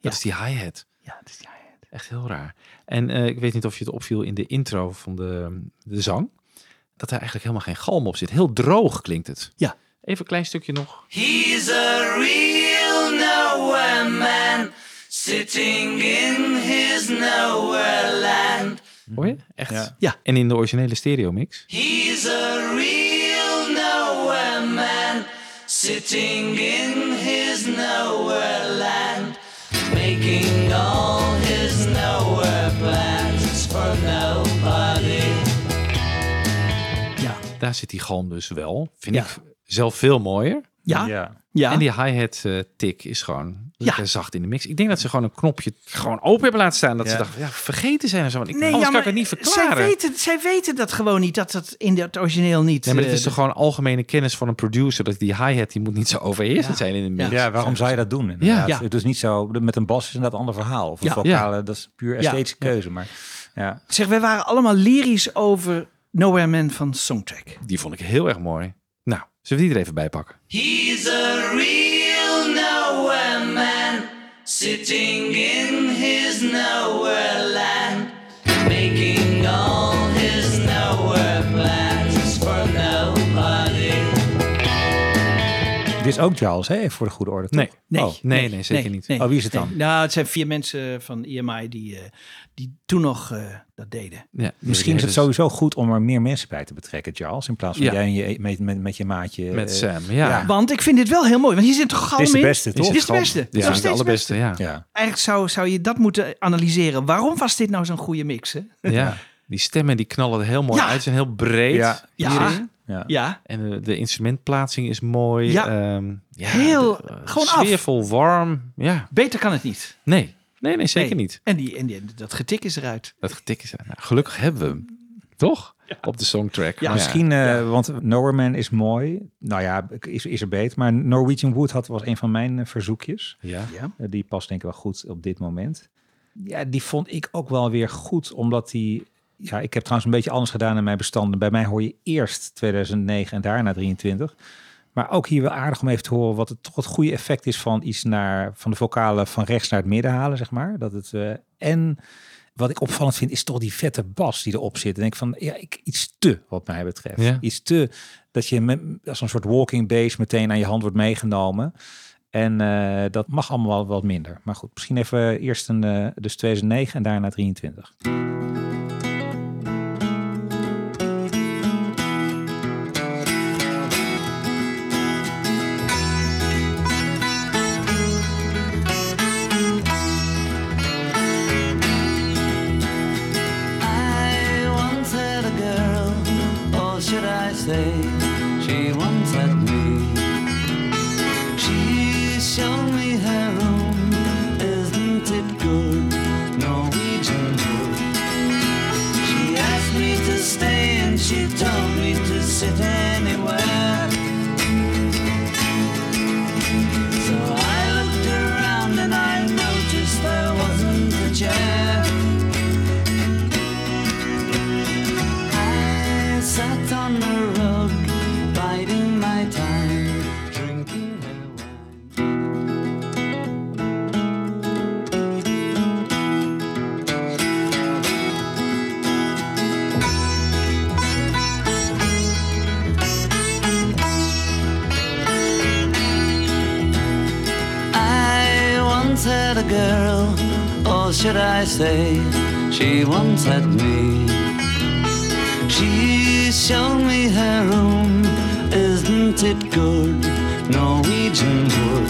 Dat is die hi-hat. ja, dat is- ja, ja. Echt heel raar. En eh, ik weet niet of je het opviel in de intro van de, de zang. Dat er eigenlijk helemaal geen galm op zit. Heel droog klinkt het. Ja. Even een klein stukje nog. He's a real nowhere man, sitting in his nowhere land. Hoor je? Echt. Ja. Ja. En in de originele stereo mix. He's a real nowhere man, sitting in his nowhere land, making all daar zit die galm dus wel. Vind Ja. ik zelf veel mooier. Ja, ja. ja. En die hi-hat eh, tik is gewoon lekker zacht in de mix. Ik denk dat ze gewoon een knopje gewoon open hebben laten staan. Dat Ja. ze dachten, ja, vergeten zijn en zo. Want ik, Nee, anders ja, kan ik het niet Zij verklaren. weten, zij weten dat gewoon niet, dat dat in het origineel niet... Nee, maar dit eh, is toch gewoon algemene kennis van een producer. Dat die hi-hat, die moet niet zo overheersend zijn in de mix. Ja, waarom zou je dat doen? inderdaad? Ja. Het is niet zo, met een bas is inderdaad een ander verhaal. Of een Ja. vocale, dat is puur Ja. esthetische keuze. Maar ja, Zeg, wij waren allemaal lyrisch over Nowhere Man van Songtrack. Die vond ik heel erg mooi. Nou, zullen we die er even bij pakken? He's a real nowhere man, sitting in his nowhere land, is ook Charles, hè? Voor de goede orde. toch? Nee. Nee, Oh. Nee, nee, zeker niet. Oh, wie is het dan? Nou, het zijn vier mensen van EMI die, eh, die toen nog eh, dat deden. Ja, Misschien is het sowieso goed om er meer mensen bij te betrekken, Charles. In plaats van Ja. jij en je, met, met, met je maatje. Met eh, Sam, ja. Want ik vind dit wel heel mooi, want hier zit toch galm Dit is de beste, toch? Dit is de beste. Dit is de allerbeste, ja. Ja. Eigenlijk zou, zou je dat moeten analyseren. Waarom was dit nou zo'n goede mix? Hè? ja. Die stemmen die knallen er heel mooi Ja. uit. Zijn heel breed. Ja. Ja. En de, de instrumentplaatsing is mooi. Ja. Ehm, ja Heel- de- eh, gewoon af. Sfeervol, warm. Ja. beter kan het niet. Nee. Nee, nee, zeker Nee. niet. En, die, en die, dat getik is eruit. Dat getik is er. Nou, gelukkig hebben we hem. Toch? Op de songtrack. Ja, Misschien, eh, want Nowhere Man is mooi. Nou ja, is, is er beter. Maar Norwegian Wood had, was een van mijn eh, verzoekjes. Ja. Ja. Die past denk ik wel goed op dit moment. Ja, die vond ik ook wel weer goed, omdat die... Ja, ik heb trouwens een beetje anders gedaan in mijn bestanden. Bij mij hoor je eerst 2009 en daarna 23. Maar ook hier wel aardig om even te horen wat het toch het goede effect is van iets naar van de vocalen van rechts naar het midden halen, zeg maar. Dat het eh, en wat ik opvallend vind is toch die vette bas die erop zit. En ik van ja, ik, iets te wat mij betreft. Ja. Iets te dat je met, als een soort walking bass meteen aan je hand wordt meegenomen. En eh, dat mag allemaal wel wat minder. Maar goed, misschien even eerst een eh, dus 2009 en daarna 23. Me had a girl, or should I say, she once had me. She showed me her room, isn't it good? Norwegian wood.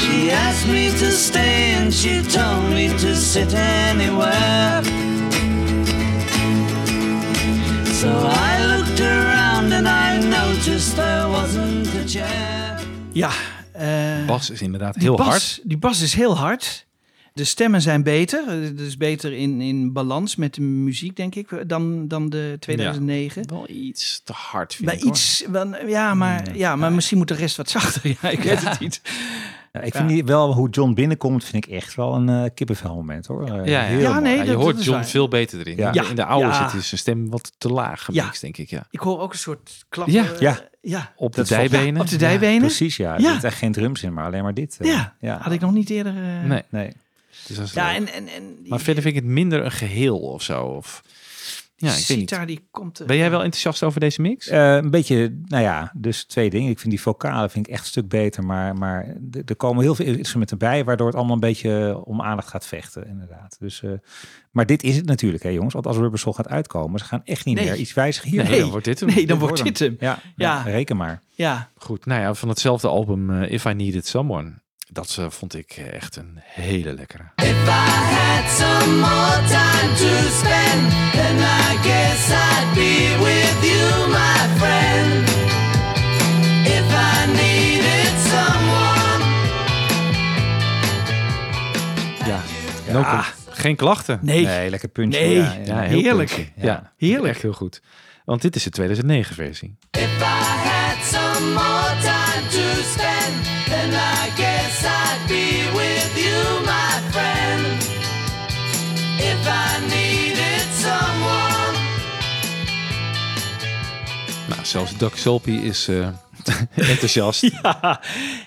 She asked me to stay and she told me to sit anywhere. So I looked around and I noticed there wasn't a chair. Ja, eh, Bas is inderdaad heel bas, hard. Die bas is heel hard. De stemmen zijn beter. eh, Het is beter in, in balans met de muziek, denk ik, dan, dan de 2009. Wel iets te hard vind ik, hoor. iets, wel, ja, maar, ja, maar misschien moet de rest wat zachter. [laughs] Ja, ik weet het niet. Ja, ik vind die wel hoe John binnenkomt, vind ik echt wel een eh kippenvel moment hoor. Eh, Ja, ja. heel Ja, mooi. nee, Ja, je dat- hoort dat is John waar. veel beter erin. Ja. In de- In de oude Ja. zit dus zijn stem wat te laag gemixt, denk ik. Ja. Ik hoor ook een soort klap. Ja, eh, ja. ja. Op de Dat dijbenen. Op de dijbenen. Precies, ja. Er Ja. zit echt geen drums in, maar alleen maar dit. eh. Ja. ja. Had ik nog niet eerder. eh, Nee, Nee. dus dat is Ja, en, en, en Maar verder vind ik het minder een geheel of zo. Of... Ja, ik weet niet. Sitar, die komt. eh, Ben jij wel enthousiast over deze mix? Eh, een beetje, nou ja, dus twee dingen. Ik vind die vocalen vind ik echt een stuk beter, maar, maar er- komen heel veel instrumenten bij, waardoor het allemaal een beetje om aandacht gaat vechten, inderdaad. Dus, eh, maar dit is het natuurlijk, hè jongens. Want als Rubber Soul gaat uitkomen, ze gaan echt niet Nee. meer iets wijzigen hier. Nee, dan wordt dit hem. Nee, dan Dit wordt dit hem. Ja, Ja. ja. reken maar. Ja, Goed, nou ja, van hetzelfde album eh, If I Needed Someone. Dat uh, vond ik echt een hele lekkere. If I had some more time to spend, then I guess I'd be with you, my friend. If I needed someone. Ja, ja. Ah. geen klachten. Nee. nee lekker puntje. Nee. Ja, ja, heerlijk. Puntje. Ja, heerlijk. Echt heel goed. Want dit is de 2009 versie. If I had some more time zelfs Doug Sulpy is eh, [laughs] enthousiast. Ja,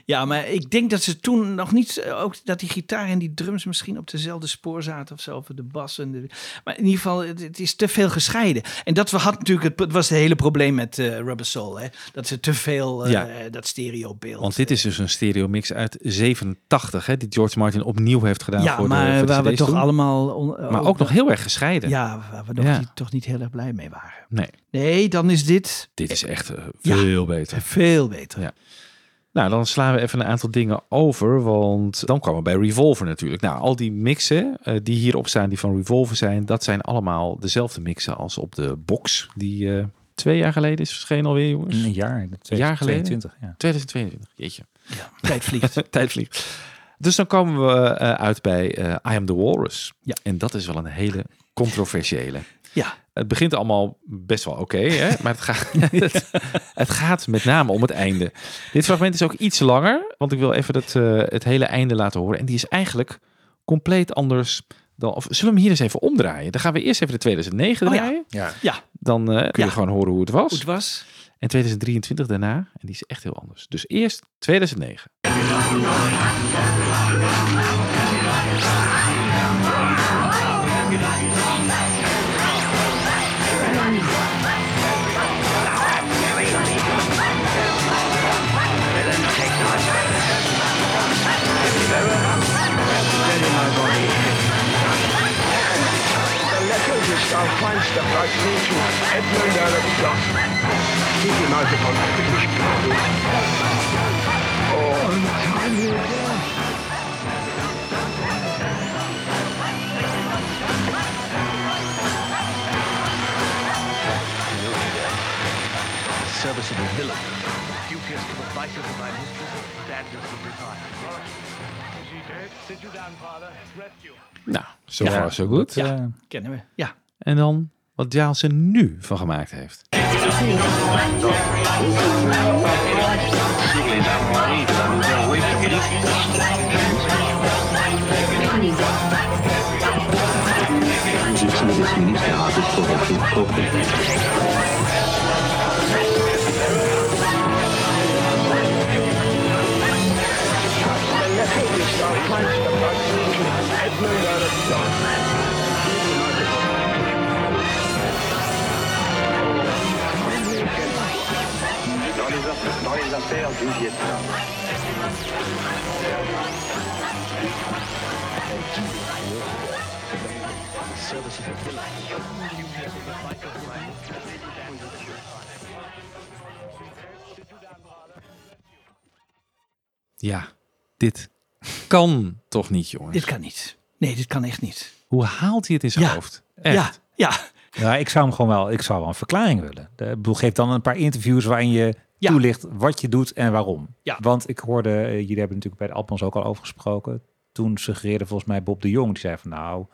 ja, maar ik denk dat ze toen nog niet, eh, ook dat die gitaar en die drums misschien op dezelfde spoor zaten of zo, of de bas. En de, maar in ieder geval, het, het is te veel gescheiden. En dat had natuurlijk, het, was het hele probleem met eh, Rubber Soul, hè? dat ze te veel, Ja. dat stereobeeld. Want dit is dus een stereo mix uit 87, hè, die George Martin opnieuw heeft gedaan ja, voor de, maar voor de waar we toch allemaal... on- Maar ook nog heel erg gescheiden. Ja, waar we nog Ja. niet, toch niet heel erg blij mee waren. Nee, Nee, dan is dit dit is echt eh, Ja. veel beter. veel beter. Ja. Nou, dan slaan we even een aantal dingen over, want dan kwamen we bij Revolver natuurlijk. Nou, al die mixen eh, die hierop staan, die van Revolver zijn, dat zijn allemaal dezelfde mixen als op de box, die eh, twee jaar geleden is verschenen alweer, jongens. Een jaar, Een jaar geleden? 22, ja. 2022, jeetje. Ja, tijd vliegt. [laughs] Tijd vliegt. Dus dan komen we eh, uit bij eh, I Am The Walrus. Ja. En dat is wel een hele controversiële. ja, Het begint allemaal best wel oké, hè? [laughs] maar het gaat, het, [laughs] het gaat met name om het einde. Dit fragment is ook iets langer, want ik wil even het, eh, het hele einde laten horen. En die is eigenlijk compleet anders dan... Of zullen we hem hier eens even omdraaien? Dan gaan we eerst even de 2009 Oh ja. draaien. Ja. ja, Dan eh, kun je Ja. gewoon horen hoe het was. hoe het was. En 2023 daarna. En die is echt heel anders. Dus eerst 2009. Death. serviceable villain. To the vices of my mistress, father. Rest you. Nou, zo far zo goed. Dat, eh, Kennen we. Ja. En dan wat Jaals er nu van gemaakt heeft. Dans les, affaires, du Vietnam. Ja, dit kan toch niet, jongens? Dit kan niet. Nee, dit kan echt niet. Hoe haalt hij het in zijn Ja. hoofd? Echt? Ja, ja. Ja, ik zou hem gewoon wel, ik zou wel een verklaring willen. De, ik bedoel, geef dan een paar interviews waarin je Ja. toelicht wat je doet en waarom. Ja. Want ik hoorde, eh, jullie hebben natuurlijk bij de Alpens ook al over gesproken. Toen suggereerde volgens mij Bob de Jong, die zei van nou,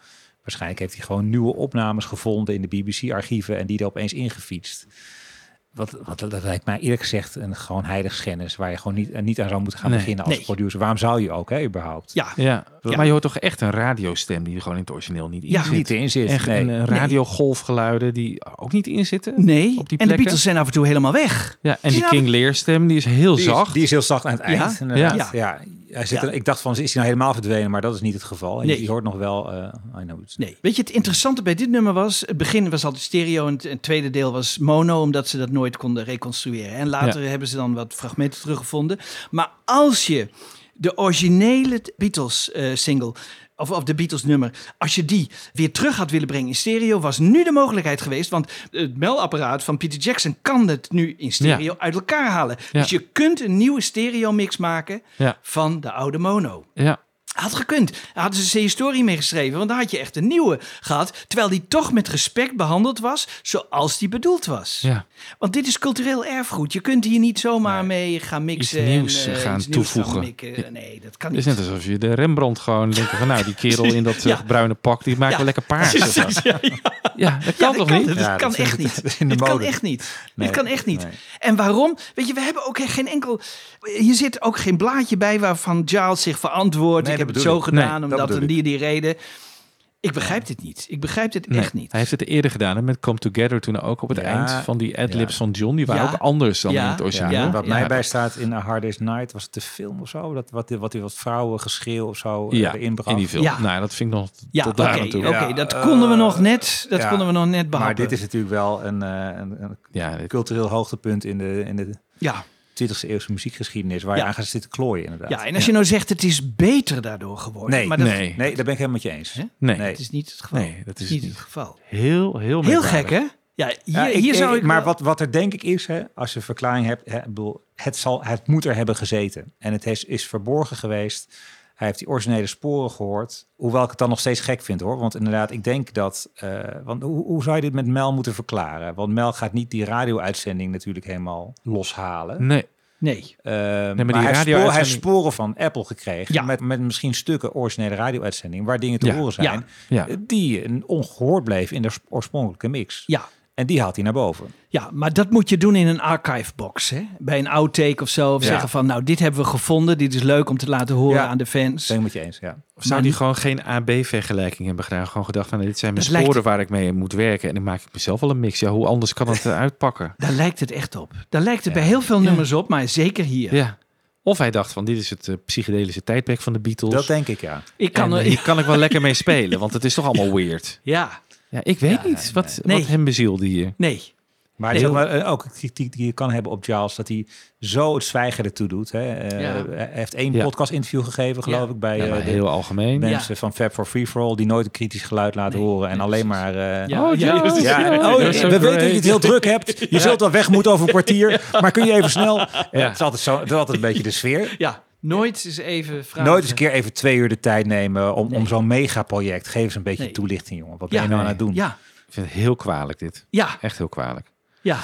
waarschijnlijk heeft hij gewoon nieuwe opnames gevonden in de BBC-archieven en die er opeens ingefietst. Wat, wat dat lijkt mij eerlijk gezegd een gewoon heilig schennis waar je gewoon niet, eh, niet aan zou moeten gaan Nee. beginnen als Nee. producer. Waarom zou je ook, hè, überhaupt? Ja, Ja. Ja. maar je hoort toch echt een radiostem die er gewoon in het origineel niet in Ja, zit. Niet in zit. En, nee. en radiogolfgeluiden die ook niet in zitten. nee. Op die en de. Beatles zijn af en toe helemaal weg. Ja, en die Ja. King Lear stem die is heel Die is, zacht. die is heel zacht aan het eind. Ja. inderdaad. Ja. Hij zit Ja. er- ik dacht van, is hij nou helemaal verdwenen? Maar dat is niet het geval. En Nee. je hoort nog wel, eh I know it's Nee. Weet je, het interessante bij dit nummer was... Het begin was altijd stereo en het, en het tweede deel was mono... omdat ze dat nooit konden reconstrueren. En later hebben ze dan wat fragmenten teruggevonden. Maar als je de originele Beatles-single... of, of de Beatles-nummer, als je die weer terug had willen brengen in stereo... was nu de mogelijkheid geweest. Want het melapparaat van Peter Jackson kan het nu in stereo uit elkaar halen. Ja. Dus je kunt een nieuwe stereo-mix maken Ja. van de oude mono. Ja. Had gekund. Hadden ze C-Story meegeschreven, want dan had je echt een nieuwe gehad. Terwijl die toch met respect behandeld was, zoals die bedoeld was. Ja. Want dit is cultureel erfgoed. Je kunt hier niet zomaar mee gaan mixen. Iets nieuws en, eh, gaan iets nieuws toevoegen. Nee, dat kan Het niet. is net alsof je de Rembrandt gewoon denkt van nou, die kerel in dat [laughs] Ja. eh, bruine pak, die maakt Ja. wel lekker paars. ja, ja. Ja, dat Ja, kan dat toch kan, niet? Dat Ja, kan dat echt niet. [laughs] in de Dit kan echt niet. Nee, Dit kan echt niet. nee. En waarom? Weet je, we hebben ook geen enkel... Hier zit ook geen blaadje bij waarvan Giles zich verantwoordt. Nee, ik heb het zo ik. gedaan Nee, omdat een die die reden. Ik begrijp dit niet. Ik begrijp dit Nee, echt niet. Hij heeft het eerder gedaan hè, met Come Together toen ook op het Ja. eind van die adlibs Ja. van John. Die waren Ja. ook anders dan Ja. in het Ja, origineel. Ja. wat ja. mij bij staat in A Hard Day's Night, was het de film of zo? Dat, wat, wat, wat vrouwen geschreeuw of zo eh, Ja, erin bracht. in die film. Ja. Nou, dat vind ik nog Ja, tot oké, daar oké, natuurlijk. Ja, dat eh, konden we nog net, dat ja. konden we nog net behappen. Maar dit is natuurlijk wel een, eh, een, een Ja, dit- cultureel hoogtepunt in de, in de Ja, 20e eeuwse muziekgeschiedenis, waar Ja. je aan gaat zitten klooien inderdaad. ja, en als je nou zegt het is beter daardoor geworden. Nee, maar dat, nee. Nee, daar ben ik helemaal met je eens. Hè? nee. Nee. het is niet het geval. Nee, dat is niet het geval. Heel, heel Heel gek, hè? Ja, hier, Ja, ik- hier zou ik- ik... maar wel- wat, wat er denk ik is, hè, als je verklaring hebt, hè, bedoel, het, zal, het moet er hebben gezeten. En het is, is verborgen geweest. Hij heeft die originele sporen gehoord. Hoewel ik het dan nog steeds gek vind hoor. Want inderdaad, ik denk dat. eh, want hoe, hoe zou je dit met Mel moeten verklaren? Want Mel gaat niet die radio-uitzending natuurlijk helemaal loshalen. Nee. Nee. Eh, die maar hij, heeft sporen, hij heeft radio-uitzending- sporen van Apple gekregen. Ja. Met, met misschien stukken originele radio-uitzending. Waar dingen te Ja, horen zijn. Ja. eh, Die een ongehoord bleef in de oorspronkelijke mix. Ja. En die haalt hij naar boven. Ja, maar dat moet je doen in een archive box. Hè? Bij een outtake of zo. Of Ja. zeggen van, nou, dit hebben we gevonden. Dit is leuk om te laten horen Ja. aan de fans. Ben ik met je eens, ja. Of zou die gewoon geen AB-vergelijking hebben gedaan? Gewoon gedacht van, dit zijn mijn lijkt- sporen waar ik mee moet werken. En dan maak ik mezelf wel een mix. Ja, hoe anders kan het eruit pakken? [laughs] Daar lijkt het echt op. Daar lijkt het bij heel veel nummers op, maar zeker hier. Ja. Of hij dacht van, dit is het eh, psychedelische tijdperk van de Beatles. Dat denk ik, ja. Ik kan en, er, hier kan ik wel lekker mee spelen, want het is toch allemaal [laughs] weird. Ja, Ja, ik weet niet wat, nee. wat hem bezielde hier. nee. Maar, Nee, zeg heel- maar eh, ook kritiek die je kan hebben op Giles, dat hij zo het zwijgen ertoe doet. Hè. Eh, Ja. Hij heeft één Ja. podcast-interview gegeven, geloof Ja. ik, bij Ja, eh, heel algemeen. mensen van Fab for Free for All, die nooit een kritisch geluid laten Nee. horen en Nee, alleen maar... eh, Ja, Oh, ja, oh, we weten dat je het heel druk hebt. Je zult wel weg moeten over een kwartier, maar kun je even snel? Ja. Het, is altijd zo, het is altijd een beetje de sfeer. Ja, nooit eens even vragen. Nooit eens een keer even twee uur de tijd nemen om, Nee. om zo'n megaproject. Geef eens een beetje Nee. toelichting, jongen. Wat Ja. ben je nou aan het doen? Ja, Ik vind het heel kwalijk dit. ja, Echt heel kwalijk. ja.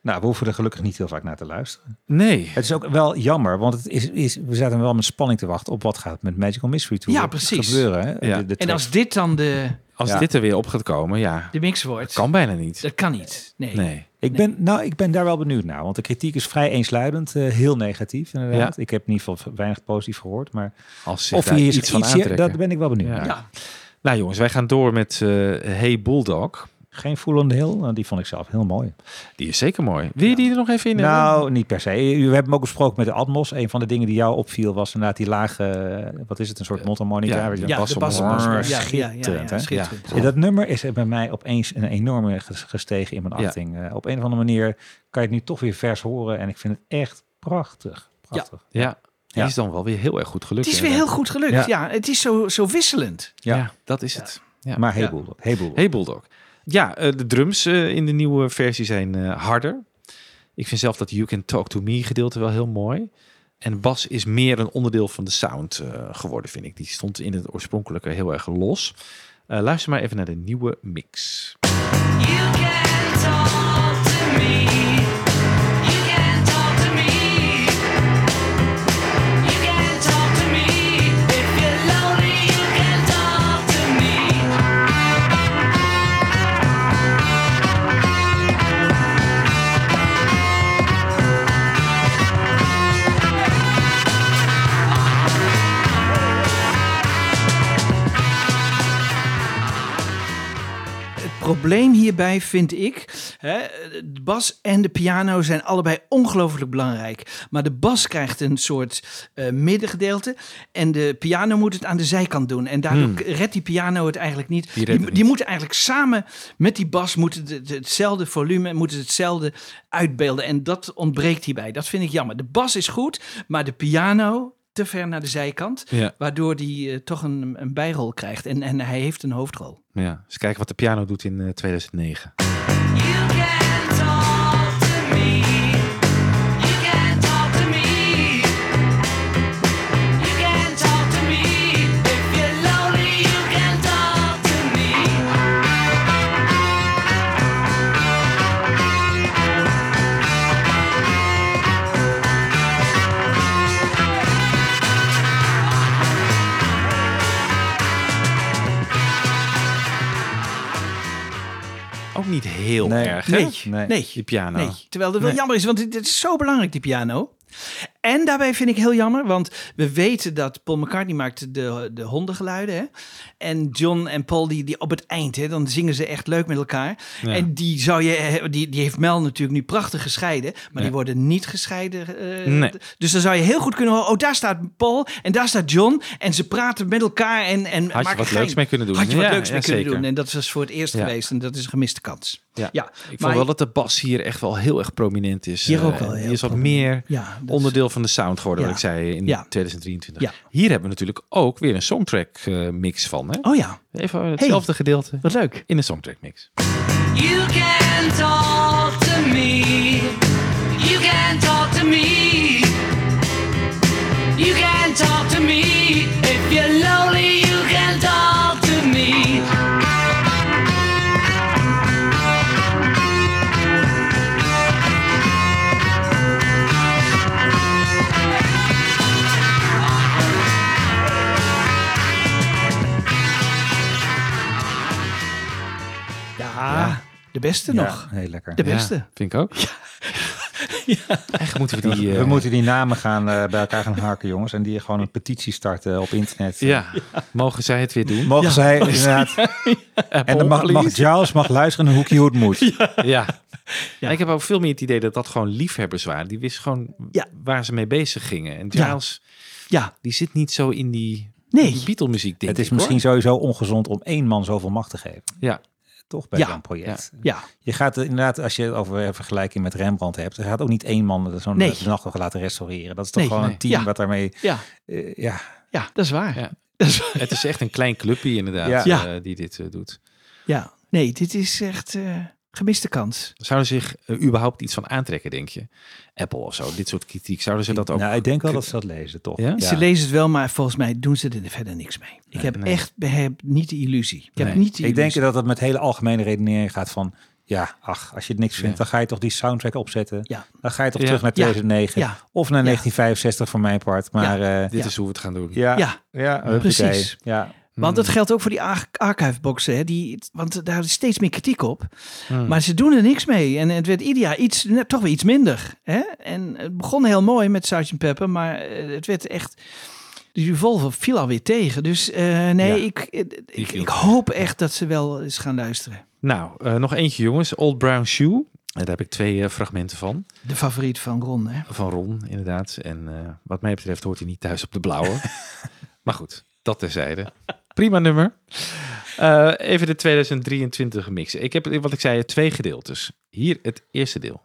Nou, we hoeven er gelukkig niet heel vaak naar te luisteren. Nee. Het is ook wel jammer, want het is, is, we zaten wel met spanning te wachten op wat gaat met Magical Mystery Tour Ja, precies. gebeuren. Hè? Ja. De, de En als dit dan de, Als Ja. dit er weer op gaat komen, ja, de mix wordt, kan bijna niet. dat kan niet. Nee. Nee. ik, ben, nou, ik ben daar wel benieuwd naar, want de kritiek is vrij eensluidend, eh, heel negatief inderdaad. Ik heb in ieder geval weinig positief gehoord, maar Als of hij iets, van aantrekken. dat ben ik wel benieuwd Ja. naar. Ja, Nou jongens, wij gaan door met eh, Hey Bulldog. Geen Full on the Hill, nou, die vond ik zelf heel mooi. Die is zeker mooi. Wil je die er nog even in? Nou, niet per se. We hebben hem ook besproken met de Atmos. Een van de dingen die jou opviel was inderdaad die lage, eh, wat is het, een soort mondharmonica. ja, ja, Ja, ja, ja, schitterend, ja, dat nummer is er bij mij opeens een enorme ges- gestegen in mijn achting. Eh, op een of andere manier kan je het nu toch weer vers horen en ik vind het echt prachtig. Prachtig. Ja, die Ja. is dan wel weer heel erg goed gelukt. Het is weer heel goed gelukt. Ja. Ja, het is zo, zo wisselend. Ja, Ja. dat is het. Ja. Maar hey Ja. Bulldog, hey Bulldog. Hey Bulldog. Ja, eh, de drums eh, in de nieuwe versie zijn eh, harder. Ik vind zelf dat You Can Talk To Me gedeelte wel heel mooi. En bas is meer een onderdeel van de sound geworden, vind ik. Die stond in het oorspronkelijke heel erg los. Luister maar even naar de nieuwe mix. You can talk to me. Probleem hierbij vind ik, hè, de bas en de piano zijn allebei ongelooflijk belangrijk. Maar de bas krijgt een soort eh, middengedeelte en de piano moet het aan de zijkant doen. En daardoor Hmm. redt die piano het eigenlijk niet. Die Die, redt die, het niet. moeten eigenlijk samen met die bas moeten het- hetzelfde volume, moeten ze hetzelfde uitbeelden. En dat ontbreekt hierbij. Dat vind ik jammer. De bas is goed, maar de piano te ver naar de zijkant. Ja. Waardoor die eh, toch een, een bijrol krijgt. En, en hij heeft een hoofdrol. Ja, eens kijken wat de piano doet in eh, 2009. Ook niet heel Nee. erg? Nee, Nee. nee. Die piano. Nee, terwijl dat wel jammer is, want dit is zo belangrijk, die piano. En daarbij vind ik heel jammer, want we weten dat Paul McCartney maakte de, de hondengeluiden. Hè? En John en Paul, die, die op het eind, hè, dan zingen ze echt leuk met elkaar. Ja. En die, zou je, die, die heeft Mel natuurlijk nu prachtig gescheiden, maar Ja. die worden niet gescheiden. eh, Nee. Dus dan zou je heel goed kunnen horen, oh daar staat Paul en daar staat John. En ze praten met elkaar en, en Had je wat leuks mee kunnen doen. Had je wat Ja, leuks mee kunnen zeker. doen. En dat was voor het eerst geweest en dat is een gemiste kans. Ja. Ja, Ik maar- vond wel dat de bas hier echt wel heel erg prominent is. Hier ook Eh, wel Die heel is wat prominent. meer onderdeel van de sound geworden, Ja. wat ik zei in Ja. 2023. Ja. Hier hebben we natuurlijk ook weer een soundtrack eh, mix van. Hè? Oh ja, Even hetzelfde gedeelte wat leuk. in de soundtrack mix. You can talk to me. You can talk to me. You can beste Ja, nog. heel lekker. De beste. Ja, vind ik ook. [laughs] Echt moeten we die... eh, We moeten die namen gaan, eh, bij elkaar gaan harken, jongens. En die gewoon een petitie starten op internet. Ja, mogen zij het weer doen? Mogen zij [laughs] inderdaad... En dan mag, mag Giles mag luisteren hoe hoe het moet. [laughs] Ja. Ja, Ik heb ook veel meer het idee dat dat gewoon liefhebbers waren. Die wisten gewoon Ja. waar ze mee bezig gingen. En Ja. Giles, Ja, die zit niet zo in die, Nee. die Beatle-muziek, denk Het is ik, misschien hoor. sowieso ongezond om één man zoveel macht te geven. Ja, Toch bij Ja. zo'n project. ja, Je gaat er inderdaad, als je het over een vergelijking met Rembrandt hebt, er gaat ook niet één man zo'n Nee. nacht nog laten restaureren. Dat is toch Nee, gewoon nee. een team Ja. wat daarmee, ja, eh, ja, ja, dat is waar. Ja. Dat is waar. het is echt een klein clubje inderdaad Ja. Ja. eh, die dit eh, doet. Ja, nee, dit is echt eh, gemiste kans. Zouden ze zich eh, überhaupt iets van aantrekken, denk je? Apple of zo, dit soort kritiek. Zouden ze dat ook... nou, ik denk wel dat ze dat lezen, toch? Ja? Ze lezen het wel, maar volgens mij doen ze er verder niks mee. Ik heb nee. echt heb niet de illusie. Ik heb niet de Ik denk illusie. dat het met hele algemene redenering gaat van, ja, ach, als je het niks vindt, Ja. dan ga je toch die soundtrack opzetten. Ja. Dan ga je toch Ja. terug naar Ja. 2009 Ja. of naar Ja. 1965 voor mijn part. Maar ja, Dit Ja. is hoe we het gaan doen. ja, Ja. Precies. Ja. Want dat geldt ook voor die ar- archiveboxen. Hè? Die, want daar is steeds meer kritiek op. Hmm. Maar ze doen er niks mee. En het werd ieder jaar iets, net, toch weer iets minder. Hè? En het begon heel mooi met Sgt. Pepper. Maar eh, het werd echt... De Revolver viel alweer tegen. Dus eh, nee, Ja, ik, ik, ik, viel ik hoop echt dat ze wel eens gaan luisteren. Nou, eh, nog eentje jongens. Old Brown Shoe. En daar heb ik twee eh, fragmenten van. De favoriet van Ron. Hè? Van Ron, inderdaad. En eh, wat mij betreft hoort hij niet thuis op de blauwe. [laughs] maar goed, dat terzijde. Prima nummer. Eh, even de 2023 mixen. Ik heb, wat ik zei, twee gedeeltes. Hier het eerste deel.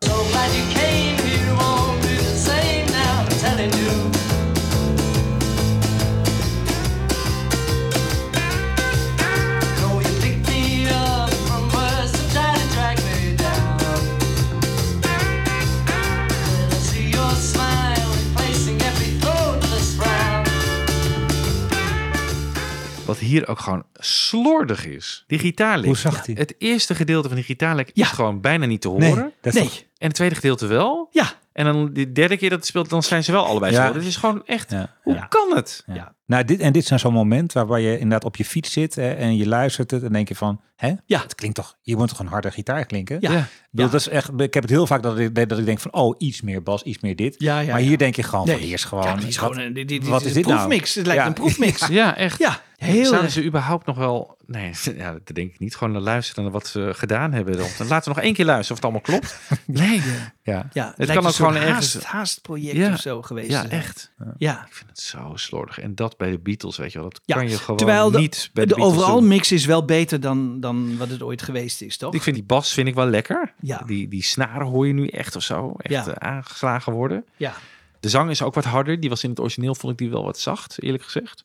Wat hier ook gewoon slordig is. Die gitaarlick. Hoe zag die? Het eerste gedeelte van die gitaarlick Ja. is gewoon bijna niet te horen. Nee, dat is Nee. toch- En het tweede gedeelte wel. Ja. En dan de derde keer dat het speelt, dan zijn ze wel allebei Ja. zo. Het is gewoon echt, Ja. hoe Ja. kan het? Ja. Nou, dit, en dit nou zo'n moment waarbij je inderdaad op je fiets zit hè, en je luistert het en denk je van, hè? Ja. Het klinkt toch, je moet toch een harde gitaar klinken? Ja. Ja. Ik bedoel, Dat is echt, ik heb het heel vaak dat ik, dat ik denk van, oh, iets meer bas, iets meer dit. Ja, ja, maar ja. hier denk je gewoon Nee. van, hier is gewoon, Ja, dit is wat, gewoon een, dit, dit, dit wat is is een dit nou? proefmix. Het lijkt Ja. een proefmix. Ja, echt. Ja, heel Zouden ze überhaupt nog wel... Nee, [laughs] ja, dat denk ik niet. Gewoon naar luisteren naar wat ze gedaan hebben. Dan laten we nog één keer luisteren of het allemaal klopt. [laughs] Nee. ja. Ja, Het lijkt kan ook gewoon soort ergens- haast, haastproject Ja. of zo geweest. Ja, echt. Ja. Ik vind het zo slordig. En dat bij de Beatles, weet je wel. Dat Ja, kan je gewoon Terwijl de, niet bij de, de Beatles overal doen. mix is wel beter dan, dan wat het ooit geweest is, toch? Ik vind die bas vind ik wel lekker. Ja. Die, die snaren hoor je nu echt of zo. Echt Ja. eh, aangeslagen worden. Ja. De zang is ook wat harder. Die was in het origineel, vond ik die wel wat zacht, eerlijk gezegd.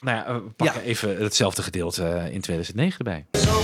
Nou ja, we pakken Ja. even hetzelfde gedeelte eh, in 2009 erbij. So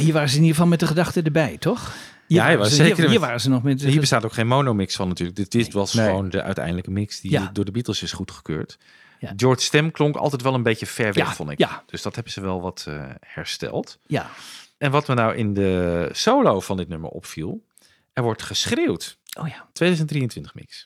hier waren ze in ieder geval met de gedachte erbij, toch? Ja, waren ze- zeker. Hier, waren ze nog met... Hier bestaat ook geen monomix van natuurlijk. Dit, dit was Nee. gewoon de uiteindelijke mix die Ja. door de Beatles is goedgekeurd. Ja. George's stem klonk altijd wel een beetje ver weg, Ja, vond ik. ja. Dus dat hebben ze wel wat eh, hersteld. Ja. En wat me nou in de solo van dit nummer opviel, er wordt geschreeuwd. Oh ja. 2023 mix.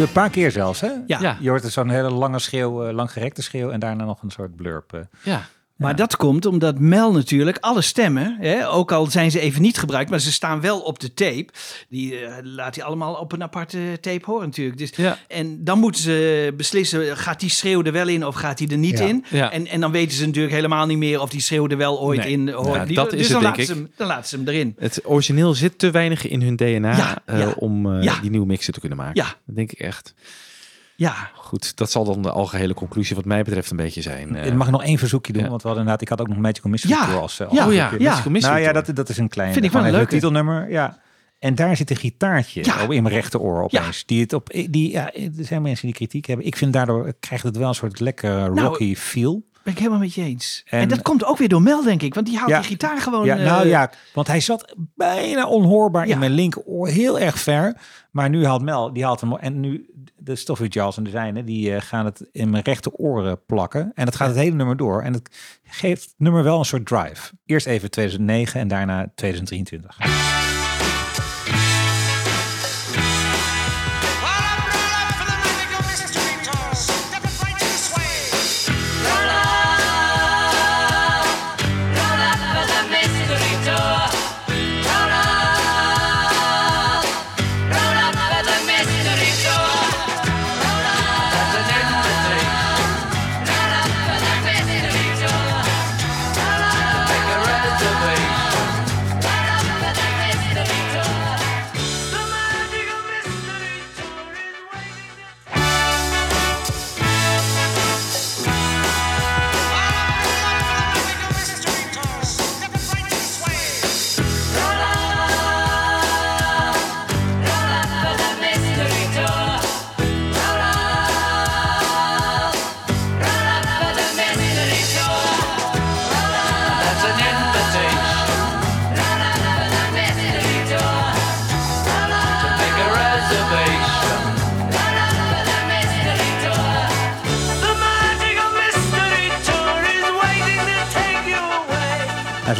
Een paar keer zelfs, hè? Ja. Ja. Je hoort er zo'n hele lange schreeuw, eh, langgerekte schreeuw en daarna nog een soort blurp. eh. Ja. Maar dat komt omdat Mel natuurlijk alle stemmen, hè, ook al zijn ze even niet gebruikt, maar ze staan wel op de tape. Die eh, laat hij allemaal op een aparte tape horen natuurlijk. Dus, Ja. En dan moeten ze beslissen, gaat die schreeuw er wel in of gaat hij er niet Ja. in? Ja. En, en dan weten ze natuurlijk helemaal niet meer of die schreeuw er wel ooit Nee. in hoort. Dat dus is dan, het, laten ze hem, dan laten ze hem erin. Het origineel zit te weinig in hun DNA eh, om eh, die nieuwe mixen te kunnen maken. Ja. Dat denk ik echt. Ja, Goed, dat zal dan de algehele conclusie wat mij betreft een beetje zijn. eh. Ik mag ik nog één verzoekje doen, ja. want we hadden inderdaad, ik had ook nog Magical Mystery Ja. Tour als, eh, Ja. als oh ja. Ja. Mystery Nou ja, dat, dat is een klein Vind ik wel een leuke. titelnummer. Ja. En daar zit een gitaartje Ja. op in mijn rechteroor opeens. Die het op, die, ja, er zijn mensen die kritiek hebben. Ik vind daardoor krijgt het wel een soort lekkere rocky feel. Ben ik helemaal met je eens. En, En- dat komt ook weer door Mel, denk ik. Want die haalt Ja. die gitaar gewoon... Ja, eh, nou ja, want hij zat bijna onhoorbaar Ja. in mijn linkeroor, heel erg ver. Maar nu haalt Mel, die haalt hem en nu de Stoffy en de zijne, die eh, gaan het in mijn rechteroren plakken. En dat gaat het hele nummer door. En het geeft het nummer wel een soort drive. Eerst even 2009 en daarna 2023.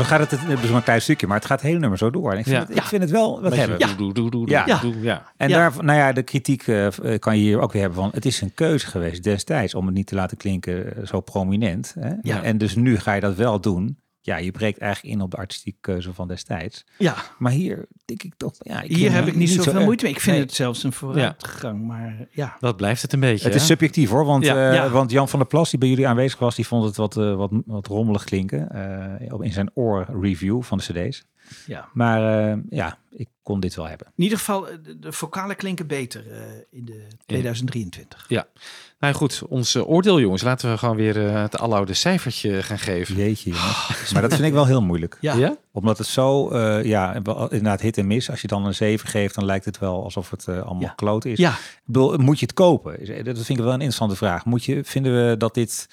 Zo gaat het, het is maar een klein stukje, maar het gaat het hele nummer zo door. En ik vind, Ja. het, ik vind het wel wat hebben. Doe, doe, doe, doe, Ja. doe, ja. En Ja. daar, nou ja, de kritiek eh, eh, kan je hier ook weer hebben van. Het is een keuze geweest destijds om het niet te laten klinken eh, zo prominent. Hè? Ja. En dus nu ga je dat wel doen. Ja, je breekt eigenlijk in op de artistieke keuze van destijds. Ja, Maar hier denk ik toch. Ja, ik hier heb ik niet zo zoveel moeite mee. Ik vind Nee. het zelfs een vooruitgang. Maar ja, Dat blijft het een beetje. Het is subjectief hoor, want, Ja. eh, Ja. want Jan van der Plas, die bij jullie aanwezig was, die vond het wat, eh, wat, wat rommelig klinken eh, op in zijn oor review van de CD's. Ja. Maar eh, ja, ik kon dit wel hebben. In ieder geval, eh, de, de vocalen klinken beter eh, in de 2023. Ja. Nou goed, ons oordeel jongens. Laten we gewoon weer het aloude cijfertje gaan geven. Jeetje, jongens. maar dat vind ik wel heel moeilijk. Ja. Ja? Omdat het zo, eh, ja, inderdaad hit en miss. Als je dan een 7 geeft, dan lijkt het wel alsof het allemaal Ja. kloot is. Ja. Ik bedoel, moet je het kopen? Dat vind ik wel een interessante vraag. Moet je, vinden we dat dit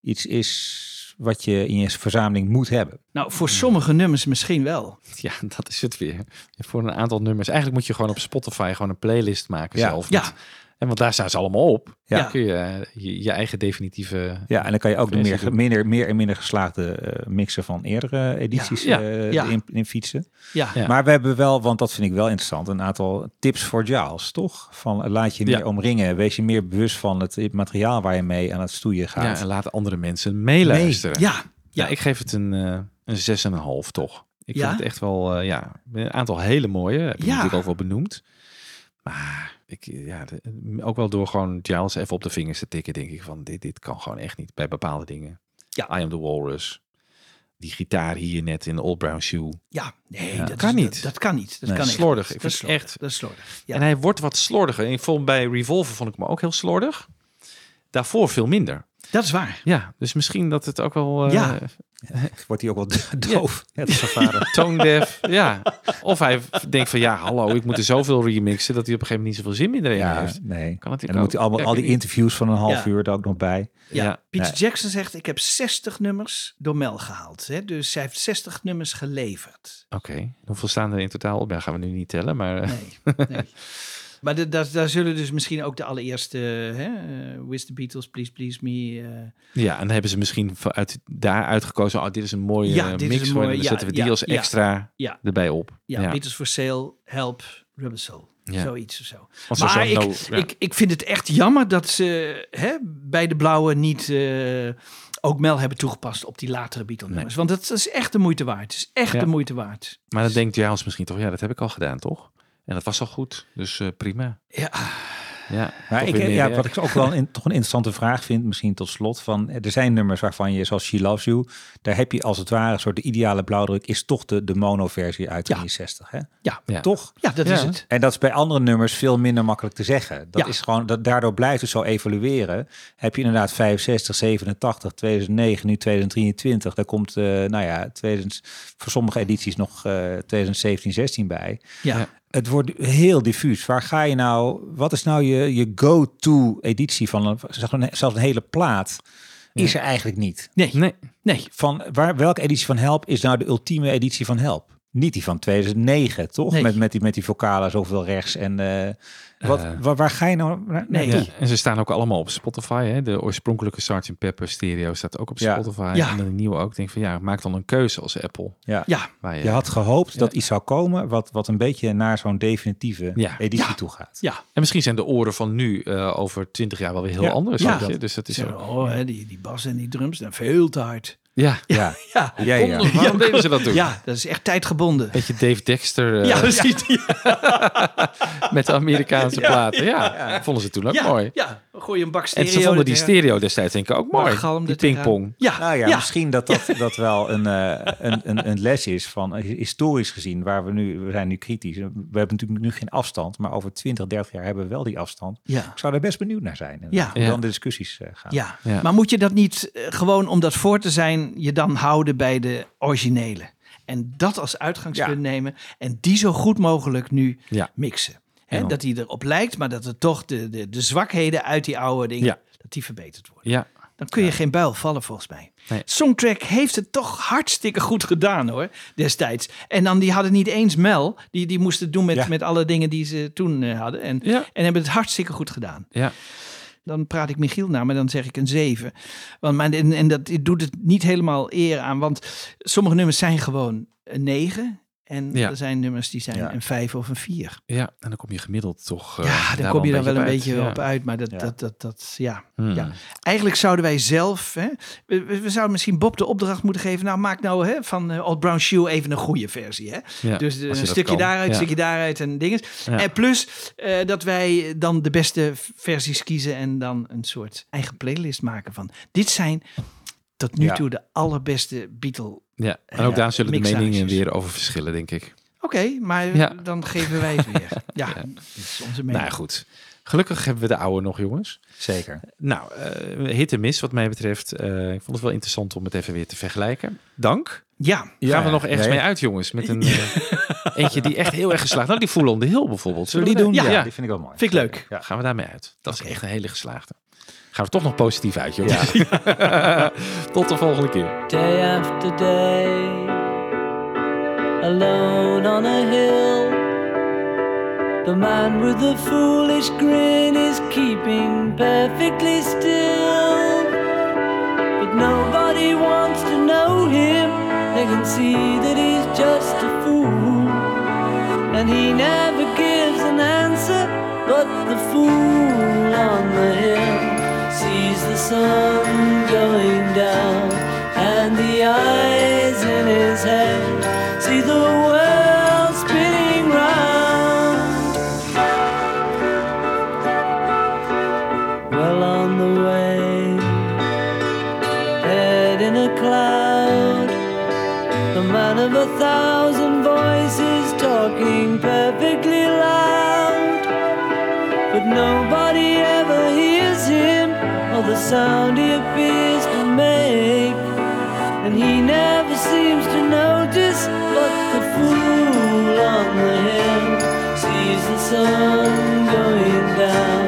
iets is wat je in je verzameling moet hebben? Nou, voor sommige nummers misschien wel. [laughs] Ja, dat is het weer. Voor een aantal nummers. Eigenlijk moet je gewoon op Spotify gewoon een playlist maken Ja. zelf. Ja. En want daar staan ze allemaal op. Ja. Dan kun je, eh, je je eigen definitieve... Ja, en dan kan je ook de meer, doen. minder, meer en minder geslaagde eh, mixen van eerdere edities Ja. eh, Ja. In, in fietsen. Ja, Ja. Maar we hebben wel, want dat vind ik wel interessant, een aantal tips voor Giles, toch? Van laat je meer Ja. omringen, wees je meer bewust van het materiaal waar je mee aan het stoeien Ja, gaat. en laten andere mensen meeluisteren. ja, Ja, ik geef het een, eh een zes en een half toch. Ik Ja? vind het echt wel, eh, ja, een aantal hele mooie. Heb je Ja. natuurlijk ook wel benoemd. Maar ik, ja, de- ook wel door gewoon Giles even op de vingers te tikken, denk ik van dit, dit kan gewoon echt niet bij bepaalde dingen. Ja. I am the Walrus. Die gitaar hier net in de Old Brown Shoe. ja. Nee, Ja. dat Kan is- niet. Dat, dat kan niet. Dat Nee. kan Slordig. niet. Ik Dat is vind slordig. echt- Dat is slordig. Ja. En hij wordt wat slordiger. Ik vond bij Revolver vond ik hem ook heel slordig. Daarvoor veel minder. Dat is waar. Ja, dus misschien dat het ook wel... eh, Ja. [laughs] Wordt hij ook wel [laughs] doof, net als. [laughs] Tone deaf, ja. Of hij denkt van ja, hallo, ik moet er zoveel remixen dat hij op een gegeven moment niet zoveel zin meer erin Ja, heeft. nee. Kan En natuurlijk dan moet hij allemaal, Ja, al die interviews van een half Ja. uur er ook nog bij. Ja, Ja. Peter Nee. Jackson zegt, ik heb 60 nummers door Mel gehaald. Hè? Dus hij heeft 60 nummers geleverd. Oké, hoeveel staan er in totaal op? Ja, gaan we nu niet tellen, maar... eh, Nee, nee. Maar de- daar, daar zullen dus misschien ook de allereerste... Hè, eh, With the Beatles, Please Please Me... eh, Ja, en dan hebben ze misschien vanuit daar uitgekozen, oh, dit is een mooie Ja, is mix, een mooie- dan ja, zetten we die ja, als extra erbij op. ja, Beatles for Sale, Help, Rubber Soul. Ja. Zoiets of zo. Want Maar ik, no- ja. ik, ik vind het echt jammer dat ze hè, bij de blauwe niet eh, ook Mel hebben toegepast op die latere Beatle nummers. Want dat is echt de moeite waard. Het is echt Ja. de moeite waart. Maar dan denkt Jaals misschien toch, ja, dat heb ik al gedaan, toch? En dat was al goed, dus eh, prima. Ja, Ja, Maar ik, meer ja, wat ik ook wel een, toch een interessante vraag vind, misschien tot slot, van er zijn nummers waarvan je, zoals She Loves You, daar heb je als het ware een soort de ideale blauwdruk, is toch de, de mono-versie uit Ja. 63. Hè? ja, Ja. Toch? ja dat Ja. is het. En dat is bij andere nummers veel minder makkelijk te zeggen. Dat Ja. is gewoon, dat, daardoor blijft het zo evalueren. Heb je inderdaad 65, 87, 2009, nu 2023. Daar komt, eh, nou ja, 2000, voor sommige edities nog eh 2017, 16 bij. Ja. Het wordt heel diffuus. Waar ga je nou, wat is nou je, je go-to editie van een, zeg maar, zelfs een hele plaat? Is er eigenlijk niet. Nee, Nee, nee. Van waar, welke editie van Help is nou de ultieme editie van Help? Niet die van 2009, toch? Nee. Met, met, die, met die vocalen zoveel rechts. En eh, wat, Eh. waar, waar ga je nou naar- Nee. Ja, en ze staan ook allemaal op Spotify. Hè? De oorspronkelijke Sgt. Pepper stereo staat ook op Ja. Spotify. Ja. En dan de nieuwe ook. Ik denk van ja, maak dan een keuze als Apple. Ja. Ja, Waar je, Je had gehoopt Ja. dat iets zou komen wat, wat een beetje naar zo'n definitieve Ja. editie Ja. toe gaat. ja. En misschien zijn de oren van nu eh, over twintig jaar wel weer heel Ja. anders. Ja. Dus dat is Zo, ook, oh, hè, die, die bas en die drums, dan veel te hard. Ja. Ja, Ja, [laughs] ja, ja. Waarom- Waarom deden ze dat toen? ja dat is echt tijdgebonden. Beetje Dave Dexter eh, ja, precies. [laughs] met de Amerikaanse [laughs] platen. Ja, vonden ze toen ook ja, mooi. Ja, gooi je een bak En stereo. ze vonden die er- stereo destijds denk ik ook mooi. galm Die pingpong. Ja, Nou ja, ja. misschien dat dat, dat wel een, eh, een, een, een les is van eh, historisch gezien, waar we nu, we zijn nu kritisch. We hebben natuurlijk nu geen afstand, maar over 20, 30 jaar hebben we wel die afstand. Ja. Ik zou daar best benieuwd naar zijn. en Ja. Ja. dan de discussies eh, gaan. Ja. Ja. maar moet je dat niet gewoon om dat voor te zijn, je dan houden bij de originele? En dat als uitgangspunt Ja. nemen en die zo goed mogelijk nu Ja. mixen. En dat die erop lijkt, maar dat er toch de, de, de zwakheden uit die oude dingen, Ja. dat die verbeterd worden. Ja, Dan kun je geen buil vallen volgens mij. Nee. Songtrack heeft het toch hartstikke goed gedaan hoor, destijds. En dan die hadden niet eens Mel, die, die moesten het doen met, met alle dingen die ze toen eh, hadden. En, Ja. en hebben het hartstikke goed gedaan. ja. Dan praat ik Michiel na, maar dan zeg ik een 7. Want, maar, en, en dat doet het niet helemaal eer aan, want sommige nummers zijn gewoon een 9. En Ja. er zijn nummers die zijn Ja. een 5 of een 4. Ja, en dan kom je gemiddeld toch. eh, ja, dan daar kom je dan wel een beetje Ja. op uit. Maar dat, Ja. dat, dat, dat, ja. Hmm. ja. Eigenlijk zouden wij zelf, hè, we, we zouden misschien Bob de opdracht moeten geven. Nou, maak nou hè, van eh, Old Brown Shoe even een goede versie. Hè? Ja, dus eh, een stukje kan. daaruit, een Ja. stukje daaruit en dingen. Ja. En plus eh, dat wij dan de beste versies kiezen en dan een soort eigen playlist maken van. Dit zijn tot nu Ja. toe de allerbeste Beatle. Ja, en ook Ja, daar zullen de meningen weer over verschillen, denk ik. Oké, maar Ja. dan geven wij het weer. Ja, [laughs] Ja. is onze Nou mening. ja, goed. Gelukkig hebben we de oude nog, jongens. Zeker. Nou, eh hit en miss wat mij betreft. Eh, ik vond het wel interessant om het even weer te vergelijken. Dank. Ja, Gaan we nog ergens nee. mee uit, jongens? Met een [laughs] eh, eentje die echt heel erg geslaagd. Nou, die Full on the Hill bijvoorbeeld. Zullen we die doen? Ja. Ja, die vind ik wel mooi. vind ik leuk. Ja. Gaan we daarmee uit. Dat is echt een hele geslaagde. Gaan we toch nog positief uit, jongens. [laughs] Tot de volgende keer. day after day, alone on a hill. The man with the foolish grin is keeping perfectly still. But nobody wants to know him, they can see that he's just a fool. And he never gives an answer, but the fool sun going down, and the eyes in his head sound he appears to make. And he never seems to notice, but the fool on the hill sees the sun going down,